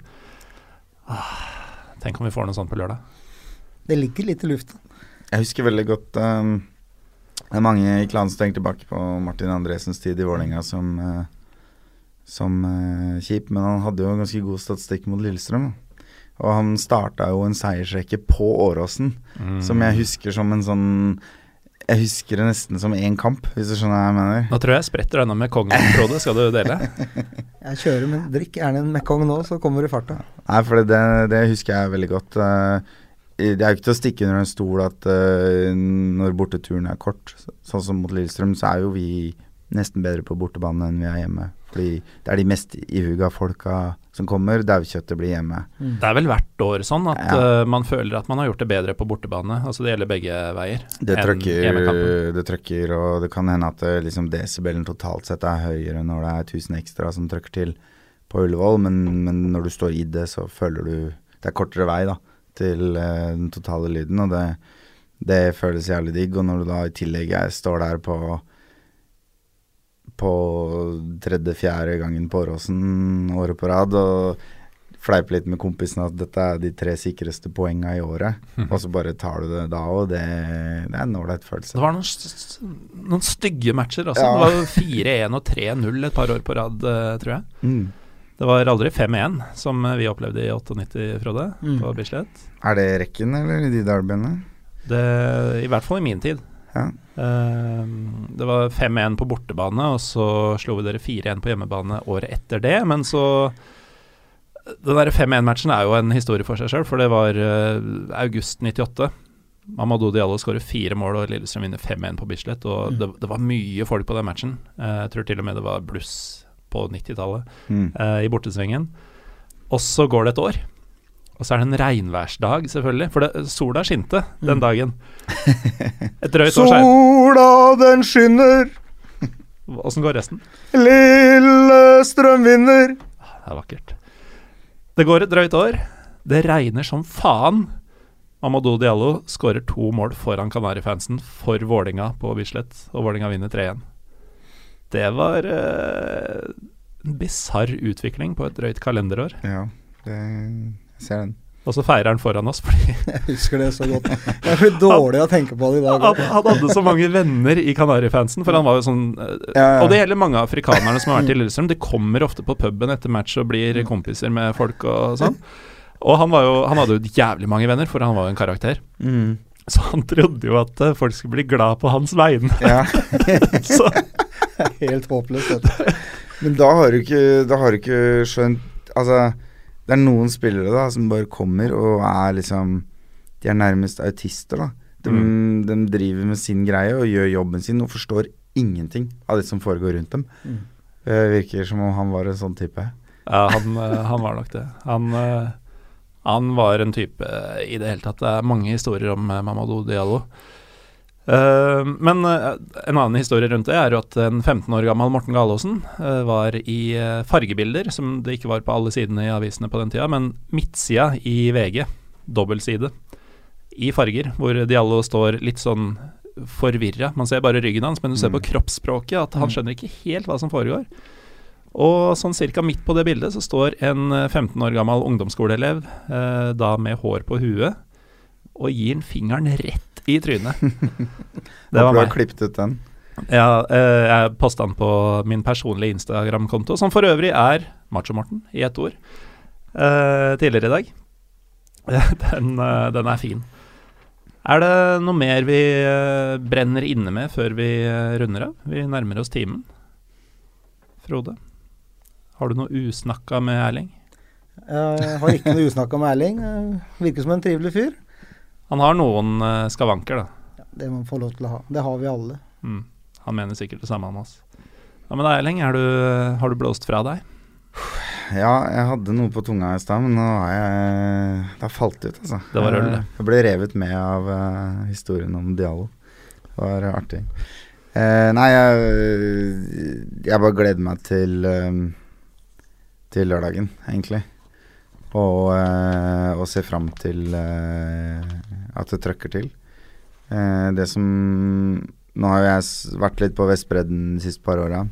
Speaker 1: Ah, tenk om vi får noe sånt på lørdag.
Speaker 3: Det ligger litt i lufta.
Speaker 2: Jeg husker veldig godt um, Det er mange i klanen som tenker tilbake på Martin Andresens tid i Vålerenga som, uh, som uh, kjip, men han hadde jo en ganske god statistikk mot Lillestrøm. Og han starta jo en seiersrekke på Åråsen, som jeg husker som en sånn Jeg husker det nesten som én kamp, hvis du skjønner hva jeg mener.
Speaker 1: Nå tror jeg jeg spretter øynene med kongen, Frode. Skal du dele?
Speaker 3: Jeg kjører, men drikk gjerne en Mekong nå, så kommer du i farta.
Speaker 2: Nei, for det, det husker jeg veldig godt. Eh, det er jo ikke til å stikke under en stol at eh, når borteturen er kort, sånn som mot Lillestrøm, så er jo vi nesten bedre på bortebane enn vi er hjemme. Fordi det er de mest ihuga folka som kommer. Daukjøttet blir hjemme.
Speaker 1: Det er vel hvert år sånn at
Speaker 2: Ja.
Speaker 1: uh, man føler at man har gjort det bedre på bortebane. Altså Det gjelder begge veier.
Speaker 2: Det trøkker, det trøkker, og det kan hende at det, liksom desibelen totalt sett er høyere når det er 1000 ekstra som trøkker til på Ullevål, men, men når du står i det, så føler du Det er kortere vei da til uh, den totale lyden, og det, det føles jævlig digg. Og når du da i tillegg står der på på tredje-fjerde gangen på Åråsen året på rad, og fleipe litt med kompisene at dette er de tre sikreste poenga i året, og så bare tar du det da òg. Det, det er en ålreit følelse.
Speaker 1: Det var noen, noen stygge matcher altså.
Speaker 2: Ja.
Speaker 1: Det var jo 4-1 og 3-0 et par år på rad, eh, tror jeg.
Speaker 2: Mm.
Speaker 1: Det var aldri 5-1, som vi opplevde i 98, Frode,
Speaker 3: Mm.
Speaker 1: på Bislett.
Speaker 2: Er det rekken, eller de derbyene?
Speaker 1: Det, I hvert fall i min tid.
Speaker 2: Ja.
Speaker 1: Eh, det var 5-1 på bortebane, og så slo vi dere 4-1 på hjemmebane året etter det. Men så Den der 5-1-matchen er jo en historie for seg sjøl, for det var uh, august 98. Mamadou Diallo skårer fire mål, og Lillestrøm vinner 5-1 på Bislett. Og det, det var mye folk på den matchen. Uh, jeg tror til og med det var bluss på 90-tallet
Speaker 2: Mm.
Speaker 1: eh, i bortesvingen. Og så går det et år. Og så er det en regnværsdag, selvfølgelig. For det, sola skinte den dagen. Et drøyt år.
Speaker 2: Sola, den skinner,
Speaker 1: Åssen går resten?
Speaker 2: Lillestrøm vinner.
Speaker 1: Det er vakkert. Det går et drøyt år. Det regner som faen. Amadou Diallo skårer to mål foran Kanarifansen for Vålinga på Bislett, og Vålinga vinner 3-1. Det var eh, en bisarr utvikling på et drøyt kalenderår.
Speaker 2: Ja, det, ser den.
Speaker 1: Og så feirer han foran oss, fordi
Speaker 3: Jeg husker det så godt. Jeg blir dårlig av å tenke på det i dag.
Speaker 1: han, han hadde så mange venner i Kanarifansen, for han var jo sånn eh,
Speaker 2: Ja, ja.
Speaker 1: Og det gjelder mange afrikanerne som har vært i Lillestrøm. De kommer ofte på puben etter match og blir kompiser med folk og sånn. Og han, var jo, han hadde jo jævlig mange venner, for han var jo en karakter.
Speaker 2: Mm.
Speaker 1: Så han trodde jo at eh, folk skulle bli glad på hans vegne.
Speaker 2: Ja.
Speaker 1: Så
Speaker 3: Helt håpløst. dette.
Speaker 2: Men da har du ikke, da har du ikke skjønt Altså, det er noen spillere da som bare kommer og er liksom De er nærmest autister, da. De,
Speaker 1: Mm.
Speaker 2: de driver med sin greie og gjør jobben sin og forstår ingenting av det som foregår rundt dem.
Speaker 3: Mm.
Speaker 2: Det virker som om han var en sånn type.
Speaker 1: ja, han, eh, han var nok det. Han, eh, han var en type i det hele tatt. Det er mange historier om eh, Mamadou Diallo. Eh, men uh, en annen historie rundt det er jo at en 15 år gammel Morten Galaasen uh, var i fargebilder, som det ikke var på alle sidene i avisene på den tida, men midtsida i VG, dobbeltside, i farger, hvor Diallo står litt sånn forvirra. Man ser bare ryggen hans, men du ser
Speaker 2: Mm.
Speaker 1: på kroppsspråket at han skjønner ikke helt hva som foregår. Og sånn cirka midt på det bildet så står en eh, 15 år gammel ungdomsskoleelev, da med hår på huet, og gir en fingeren rett i trynet. Det var
Speaker 2: meg. du har klippet ut den.
Speaker 1: Ja, eh, jeg posta den på min personlige Instagram-konto, som for øvrig er Macho-Morten i ett ord, eh, tidligere i dag. Den, eh, den er fin. Er det noe mer vi eh, brenner inne med før vi eh, runder av? Vi nærmer oss timen. Frode, har du noe usnakka med Erling?
Speaker 3: Jeg har ikke noe usnakka med Erling. Virker som en trivelig fyr.
Speaker 1: Han har noen eh, skavanker, da.
Speaker 3: Det må man få lov til å ha. Det har vi alle.
Speaker 1: Mm. Han mener sikkert det samme om oss. Ja, men Erling, er du, har du blåst fra deg?
Speaker 2: Ja, jeg hadde noe på tunga i stad, men nå har jeg Det har falt ut, altså.
Speaker 1: Det var øl, det.
Speaker 2: Jeg, jeg ble revet med av uh, historien om Diallo. Det var eh, artig. Uh, nei, jeg, jeg bare gleder meg til eh, Til lørdagen, egentlig. Og, uh, og ser fram til eh, at det trøkker til. Eh, det som Nå har jeg vært litt på Vestbredden de siste par åra.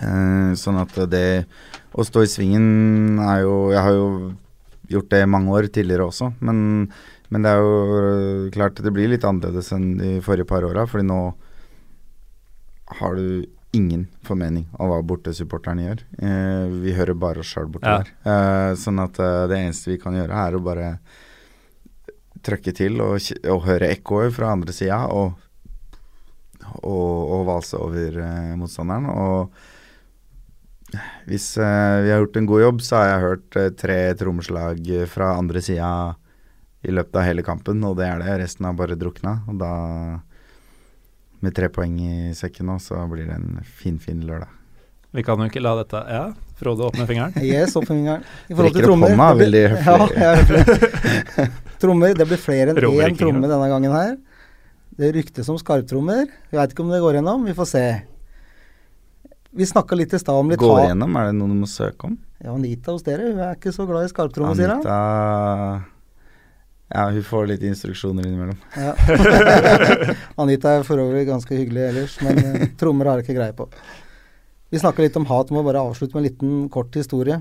Speaker 2: Eh, sånn at det å stå i svingen er jo Jeg har jo gjort det i mange år tidligere også, men, men det er jo øh, klart det blir litt annerledes enn de forrige par åra, fordi nå har du ingen formening om hva bortesupporterne gjør. Eh, vi hører bare oss sjøl borti
Speaker 1: Ja.
Speaker 2: der. Eh, sånn at eh, det eneste vi kan gjøre, er å bare trøkke til og, og høre ekkoer fra andre sida, og, og, og valse over eh, motstanderen. Og hvis eh, vi har gjort en god jobb, så har jeg hørt eh, tre trommeslag fra andre sida i løpet av hele kampen, og det er det. Resten har bare drukna. Og da, med tre poeng i sekken nå, så blir det en finfin fin lørdag.
Speaker 1: Vi kan jo ikke la dette Ja, Frode åpner fingeren.
Speaker 3: Yes, åpner fingeren. I forhold til trommer
Speaker 2: hånda,
Speaker 3: det blir-
Speaker 2: veldig høflig.
Speaker 3: Ja, er trommer, det blir flere enn én tromme denne gangen her. Det ryktes om skarptrommer. Vi veit ikke om det går gjennom, vi får se. Vi snakka litt i stad om litt
Speaker 2: Går gjennom, er det noe du må søke om?
Speaker 3: Ja, Anita hos dere, hun er ikke så glad i skarptrommer, sier hun.
Speaker 2: Anita Ja, hun får litt instruksjoner innimellom.
Speaker 3: Ja. Anita er for øvrig ganske hyggelig ellers, men eh, trommer har hun ikke greie på. Vi snakka litt om hat, må bare avslutte med en liten kort historie.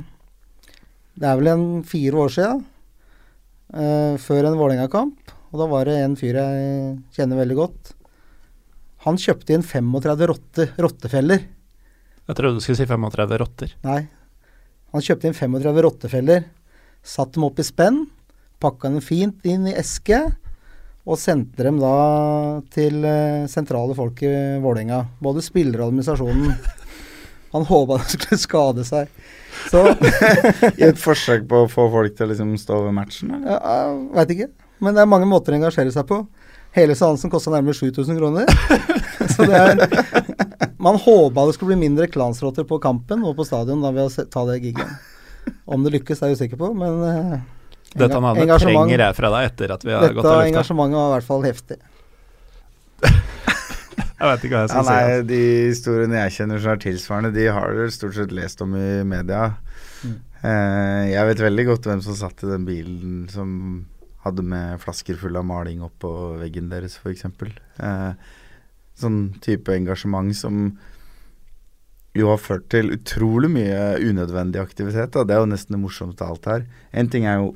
Speaker 3: Det er vel en fire år siden. uh, før en Vålerenga-kamp. Og da var det en fyr jeg kjenner veldig godt. Han kjøpte inn 35 rotte, rottefeller.
Speaker 1: Jeg trodde du skulle si 35 rotter.
Speaker 3: Nei. Han kjøpte inn 35 rottefeller, satt dem opp i spenn, pakka dem fint inn i eske, og sendte dem da til eh, sentrale folk i Vålerenga. Både spillere og administrasjonen. Han håpa det skulle skade seg. Så
Speaker 2: I et forsøk på å få folk til å liksom stå over matchen, eller?
Speaker 3: ja, veit ikke. Men det er mange måter å engasjere seg på. Hele seansen kosta nærmere 7000 kroner. Så det er Man håpa det skulle bli mindre klansrotter på kampen og på stadion da ved å ta det giget. Om det lykkes, er jeg usikker på, men eh,
Speaker 1: Dette
Speaker 3: enga-
Speaker 1: navnet trenger jeg fra deg etter at vi har gått
Speaker 3: Dette
Speaker 1: av lufta.
Speaker 3: engasjementet var i hvert fall heftig.
Speaker 1: Jeg vet ikke hva jeg
Speaker 2: Ja,
Speaker 1: skal
Speaker 2: nei,
Speaker 1: si. altså.
Speaker 2: de historiene jeg kjenner som er tilsvarende, de har du stort sett lest om i media.
Speaker 3: Mm.
Speaker 2: Eh, jeg vet veldig godt hvem som satt i den bilen som hadde med flasker fulle av maling opp på veggen deres, f.eks. Eh, sånn type engasjement som jo har ført til utrolig mye unødvendig aktivitet. Da. Det er jo nesten det morsomste av alt her. En ting er jo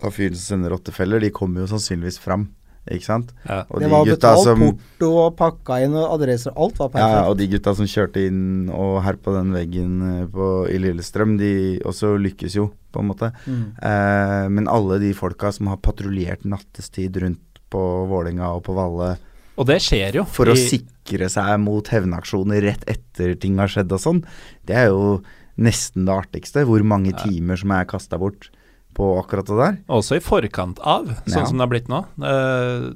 Speaker 2: av fyren som sender rottefeller, de kommer jo sannsynligvis fram, ikke sant?
Speaker 1: Ja.
Speaker 2: Og
Speaker 3: det
Speaker 2: de
Speaker 3: var
Speaker 2: gutta
Speaker 3: betalt
Speaker 2: som-
Speaker 3: porto og pakka inn og adresser. Alt var perfekt.
Speaker 2: Ja, og de gutta som kjørte inn og herpa den veggen eh, på, i Lillestrøm, de også lykkes jo, på en måte.
Speaker 3: Mm.
Speaker 2: Eh, men alle de folka som har patruljert nattestid rundt på Vålerenga og på Valle
Speaker 1: Og det skjer jo.
Speaker 2: for å sikre seg mot hevnaksjoner rett etter ting har skjedd og sånn, det er jo nesten det artigste. Hvor mange timer som er kasta bort på akkurat det der.
Speaker 1: Også i forkant av, sånn
Speaker 2: Ja.
Speaker 1: som det har blitt nå. Eh,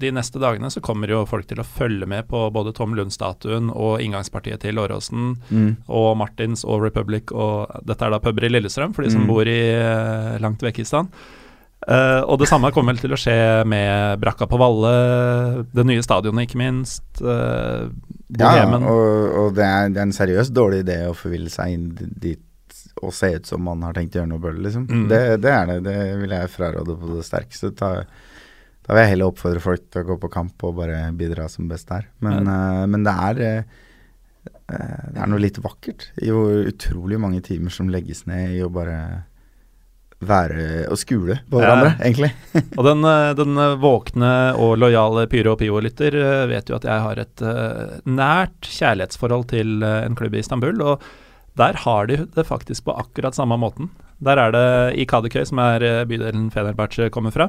Speaker 1: De neste dagene så kommer jo folk til å følge med på både Tom Lund-statuen og inngangspartiet til Åråsen
Speaker 2: Mm.
Speaker 1: og Martins og Republic og Dette er da puber i Lillestrøm, for de som
Speaker 2: Mm.
Speaker 1: bor i eh, langt vekk i stand. Uh, og det samme kommer til å skje med brakka på Valle, det nye stadionet ikke minst. Uh,
Speaker 2: Ja, og, og det, er, det er en seriøst dårlig idé å forville seg inn dit og se ut som man har tenkt å gjøre noe bøll, liksom.
Speaker 1: Mm.
Speaker 2: Det, det er det. Det vil jeg fraråde på det sterkeste. Ta, da vil jeg heller oppfordre folk til å gå på kamp og bare bidra som best der. Men, eh, men det er eh, Det er noe litt vakkert i hvor utrolig mange timer som legges ned i å bare være og skule på
Speaker 1: Ja.
Speaker 2: hverandre, egentlig.
Speaker 1: Og den, den våkne og lojale Pyro og Pivo-lytter eh, vet jo at jeg har et nært kjærlighetsforhold til en klubb i Istanbul, og der har de det faktisk på akkurat samme måten. Der er det i Kadikøy, som er eh, bydelen Fenerbahçe kommer fra,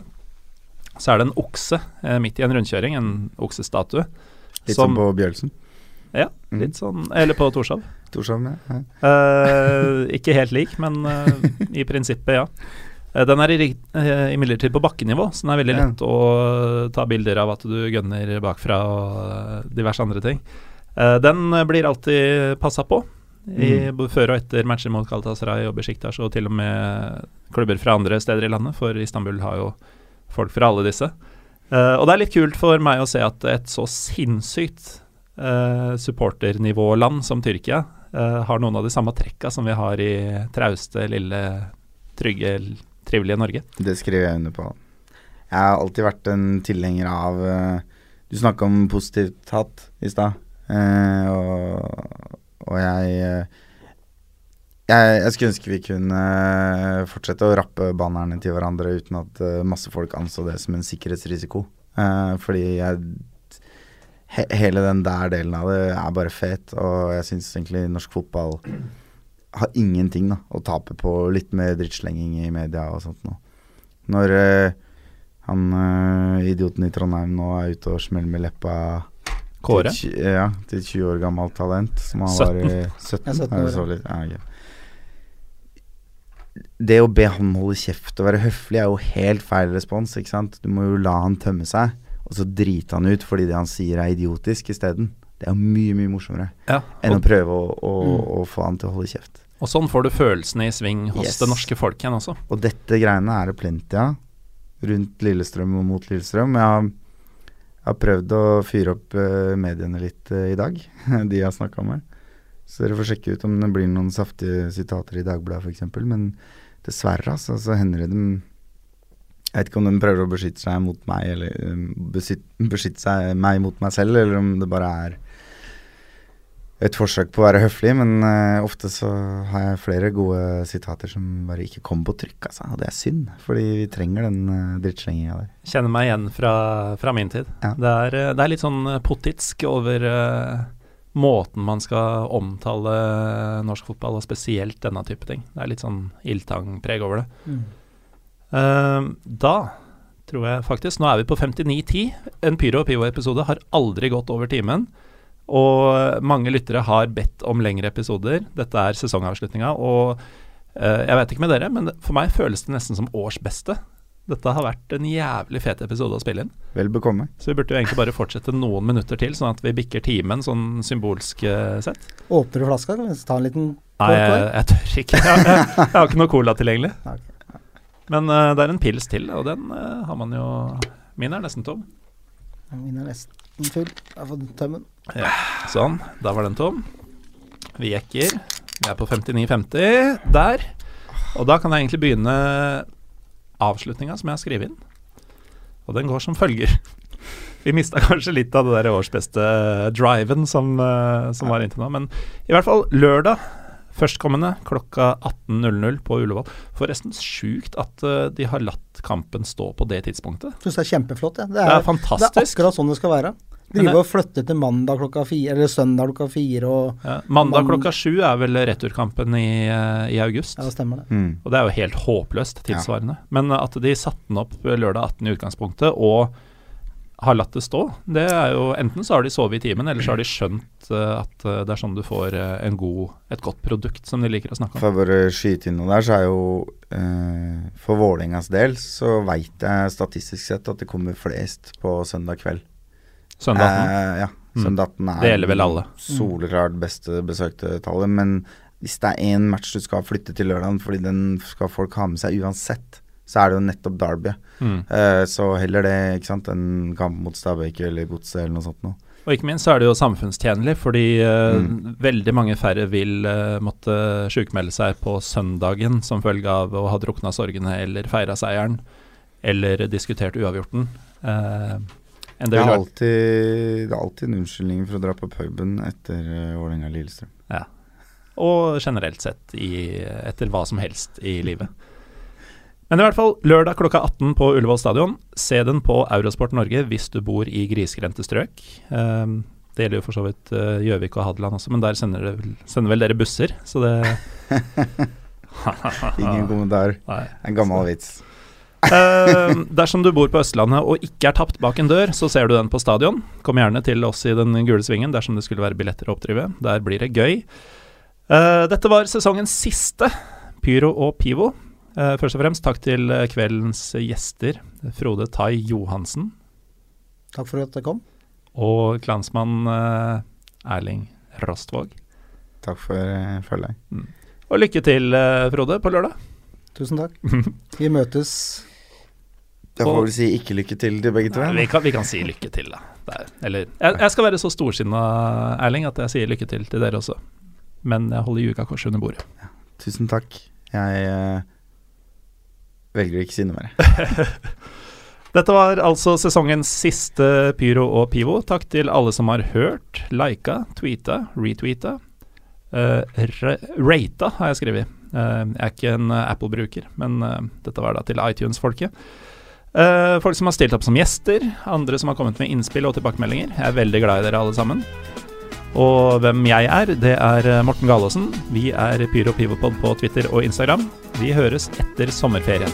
Speaker 1: så er det en okse eh, midt i en rundkjøring, en oksestatue.
Speaker 2: Litt
Speaker 1: som-
Speaker 2: som på Bjølsen.
Speaker 1: Ja,
Speaker 2: Mm.
Speaker 1: litt sånn Eller på Torshov.
Speaker 2: Torshov, ja. ja.
Speaker 1: Eh, ikke helt lik, men eh, i prinsippet, ja. Eh, Den er eh, imidlertid på bakkenivå, så den er veldig
Speaker 2: Ja.
Speaker 1: lett å ta bilder av at du gønner bakfra og diverse andre ting. Den blir alltid passa på, i,
Speaker 2: Mm.
Speaker 1: både før og etter matcher mot Galatasaray og Besiktas, og til og med klubber fra andre steder i landet, for Istanbul har jo folk fra alle disse. Uh, og det er litt kult for meg å se at et så sinnssykt uh, supporternivåland som Tyrkia uh, har noen av de samme trekka som vi har i trauste, lille, trygge, trivelige Norge.
Speaker 2: Det skriver jeg under på. Jeg har alltid vært en tilhenger av Du snakka om positivt hatt i stad, eh, og, og jeg, eh, jeg Jeg skulle ønske vi kunne eh, fortsette å rappe bannerne til hverandre uten at eh, masse folk anså det som en sikkerhetsrisiko. Uh, fordi jeg he, Hele den der delen av det er bare fet, og jeg syns egentlig norsk fotball har ingenting da, å tape på litt mer drittslenging i media og sånt noe. Når uh, han uh, idioten i Trondheim nå er ute og smeller med leppa
Speaker 1: Kåre?
Speaker 2: Til, ja, til et 20 år gammelt talent. Som han
Speaker 1: 17.
Speaker 2: var i 17.
Speaker 3: Ja, 17
Speaker 2: Er det
Speaker 3: år, ja.
Speaker 2: Ja. Det å be han holde kjeft og være høflig er jo helt feil respons, ikke sant. Du må jo la han tømme seg, og så drite han ut fordi det han sier er idiotisk isteden. Det er mye, mye morsommere
Speaker 1: Ja,
Speaker 2: enn å prøve å, å,
Speaker 3: Mm.
Speaker 2: å få han til å holde kjeft.
Speaker 1: og sånn får du følelsene i sving hos
Speaker 2: Yes.
Speaker 1: det norske folk igjen også.
Speaker 2: Og dette greiene er det plenty av rundt Lillestrøm og mot Lillestrøm. Jeg har, jeg har prøvd å fyre opp eh, mediene litt eh, i dag, de jeg har snakka med. Så dere får sjekke ut om det blir noen saftige sitater i Dagbladet f.eks. Men dessverre, altså, så hender det dem Jeg vet ikke om de prøver å beskytte seg mot meg, eller um, beskytte, beskytte seg meg mot meg selv, eller om det bare er et forsøk på å være høflig, men uh, ofte så har jeg flere gode sitater som bare ikke kommer på trykk, altså. Og det er synd, fordi vi trenger den uh, drittslenginga der.
Speaker 1: Kjenner meg igjen fra, fra min tid.
Speaker 2: Ja.
Speaker 1: Det, er, eh, det er litt sånn potitsk over uh, måten man skal omtale norsk fotball, og spesielt denne type ting. Det er litt sånn ildtangpreg over det.
Speaker 3: Mm.
Speaker 1: Uh, da tror jeg faktisk Nå er vi på 59.10. En Pyro og Pivo-episode har aldri gått over timen. Og mange lyttere har bedt om lengre episoder. Dette er sesongavslutninga. Og eh, jeg vet ikke med dere, men for meg føles det nesten som årsbeste. Dette har vært en jævlig fet episode å spille inn.
Speaker 2: Vel bekomme.
Speaker 1: Så vi burde jo egentlig bare fortsette noen minutter til, sånn at vi bikker timen sånn symbolsk eh, sett.
Speaker 3: Åpner du flaska? Kan vi ta en liten
Speaker 1: Nei, jeg, jeg tør ikke. Jeg, jeg, jeg har ikke noe cola tilgjengelig. Men uh, det er en pils til, og den uh, har man jo Min er nesten tom.
Speaker 3: Min er nesten full. Jeg har fått tømmen.
Speaker 1: Sånn, da var den tom. Vi jekker. Vi er på 59,50 der. Og da kan jeg egentlig begynne avslutninga som jeg har skrevet inn. Og den går som følger. Vi mista kanskje litt av det der årsbeste driven som, eh, som var inntil nå, men i hvert fall lørdag førstkommende klokka 18.00 på Ullevål. Forresten sjukt at uh, de har latt kampen stå på det tidspunktet.
Speaker 3: Syns det er kjempeflott. Ja. Det,
Speaker 1: Det
Speaker 3: er,
Speaker 1: er fantastisk.
Speaker 3: Det er akkurat sånn det skal være. Drive og flytte til mandag klokka fire, eller søndag klokka fire og
Speaker 1: Ja, mandag klokka sju er vel returkampen i, eh, i august.
Speaker 3: Ja, det stemmer det.
Speaker 2: Mm.
Speaker 1: Og det er jo helt håpløst tilsvarende. Men at de satte den opp lørdag 18 i utgangspunktet, og har latt det stå, det er jo Enten så har de sovet i timen, eller så har de skjønt uh, at eh, det er sånn du får uh, en god, et godt produkt, som de liker å snakke om.
Speaker 2: For å bare skyte inn noe der, så er jo uh, For Vålerengas del så veit jeg statistisk sett at det kommer flest på søndag kveld.
Speaker 1: Søndag 18.
Speaker 2: Eh, ja.
Speaker 1: Mm.
Speaker 2: Søndag 18 er
Speaker 1: Det gjelder vel alle.
Speaker 2: soleklart beste besøkte tallet. Men hvis det er én match du skal flytte til lørdagen fordi den skal folk ha med seg uansett, så er det jo nettopp Derby.
Speaker 1: Mm.
Speaker 2: Uh, så heller det, ikke sant, enn kamp mot Stabæk eller Godset eller noe sånt noe.
Speaker 1: Og ikke minst så er det jo samfunnstjenlig, fordi uh,
Speaker 2: Mm.
Speaker 1: veldig mange færre vil uh, måtte sjukmelde seg på søndagen som følge av å ha drukna sorgene eller feira seieren, eller diskutert uavgjorten. Uh, det
Speaker 2: er, alltid, det er alltid en unnskyldning for å dra på puben etter uh, Vålerenga-Lillestrøm.
Speaker 1: og generelt sett i, etter hva som helst i livet. Men i hvert fall, lørdag klokka 18 på Ullevål stadion. Se den på Eurosport Norge hvis du bor i grisgrendte strøk. Um, det gjelder jo for så vidt uh, Gjøvik og Hadeland også, men der sender, det, sender vel dere busser, så det
Speaker 2: Ingen kommentar.
Speaker 1: Nei.
Speaker 2: En gammel vits.
Speaker 1: uh, dersom du bor på Østlandet og ikke er tapt bak en dør, så ser du den på stadion. Kom gjerne til oss i den gule svingen dersom det skulle være billetter å oppdrive. Der blir det gøy. Uh, dette var sesongens siste Pyro og Pivo. Eh, først og fremst takk til eh, kveldens gjester, Frode Tai Johansen
Speaker 3: Takk for at dere kom.
Speaker 1: og klansmann eh, Erling Rostvåg.
Speaker 2: Takk for uh, følget.
Speaker 1: Og lykke til, Frode, på lørdag.
Speaker 3: Tusen takk. Vi møtes
Speaker 2: Da får vel si ikke lykke til til begge to.
Speaker 1: Vi kan, vi kan si lykke til, da. Der. Eller jeg, jeg skal være så storsinna, Erling, at jeg sier lykke til til dere også. Men jeg holder Juga kors under bordet.
Speaker 2: Tusen takk. Jeg velger å ikke si noe mer.
Speaker 1: Dette var altså sesongens siste Pyro og Pivo. Takk til alle som har hørt, lika, tweeta, retweeta. Uh, rata har jeg skrevet. Uh, jeg er ikke en eh, Apple-bruker, men uh, dette var da til iTunes-folket. Uh, folk som har stilt opp som gjester, andre som har kommet med innspill og tilbakemeldinger. Jeg er veldig glad i dere alle sammen. Og hvem jeg er, det er eh, Morten Galaasen. Vi er Pyro Pivopod på Twitter og Instagram. Vi høres etter sommerferien.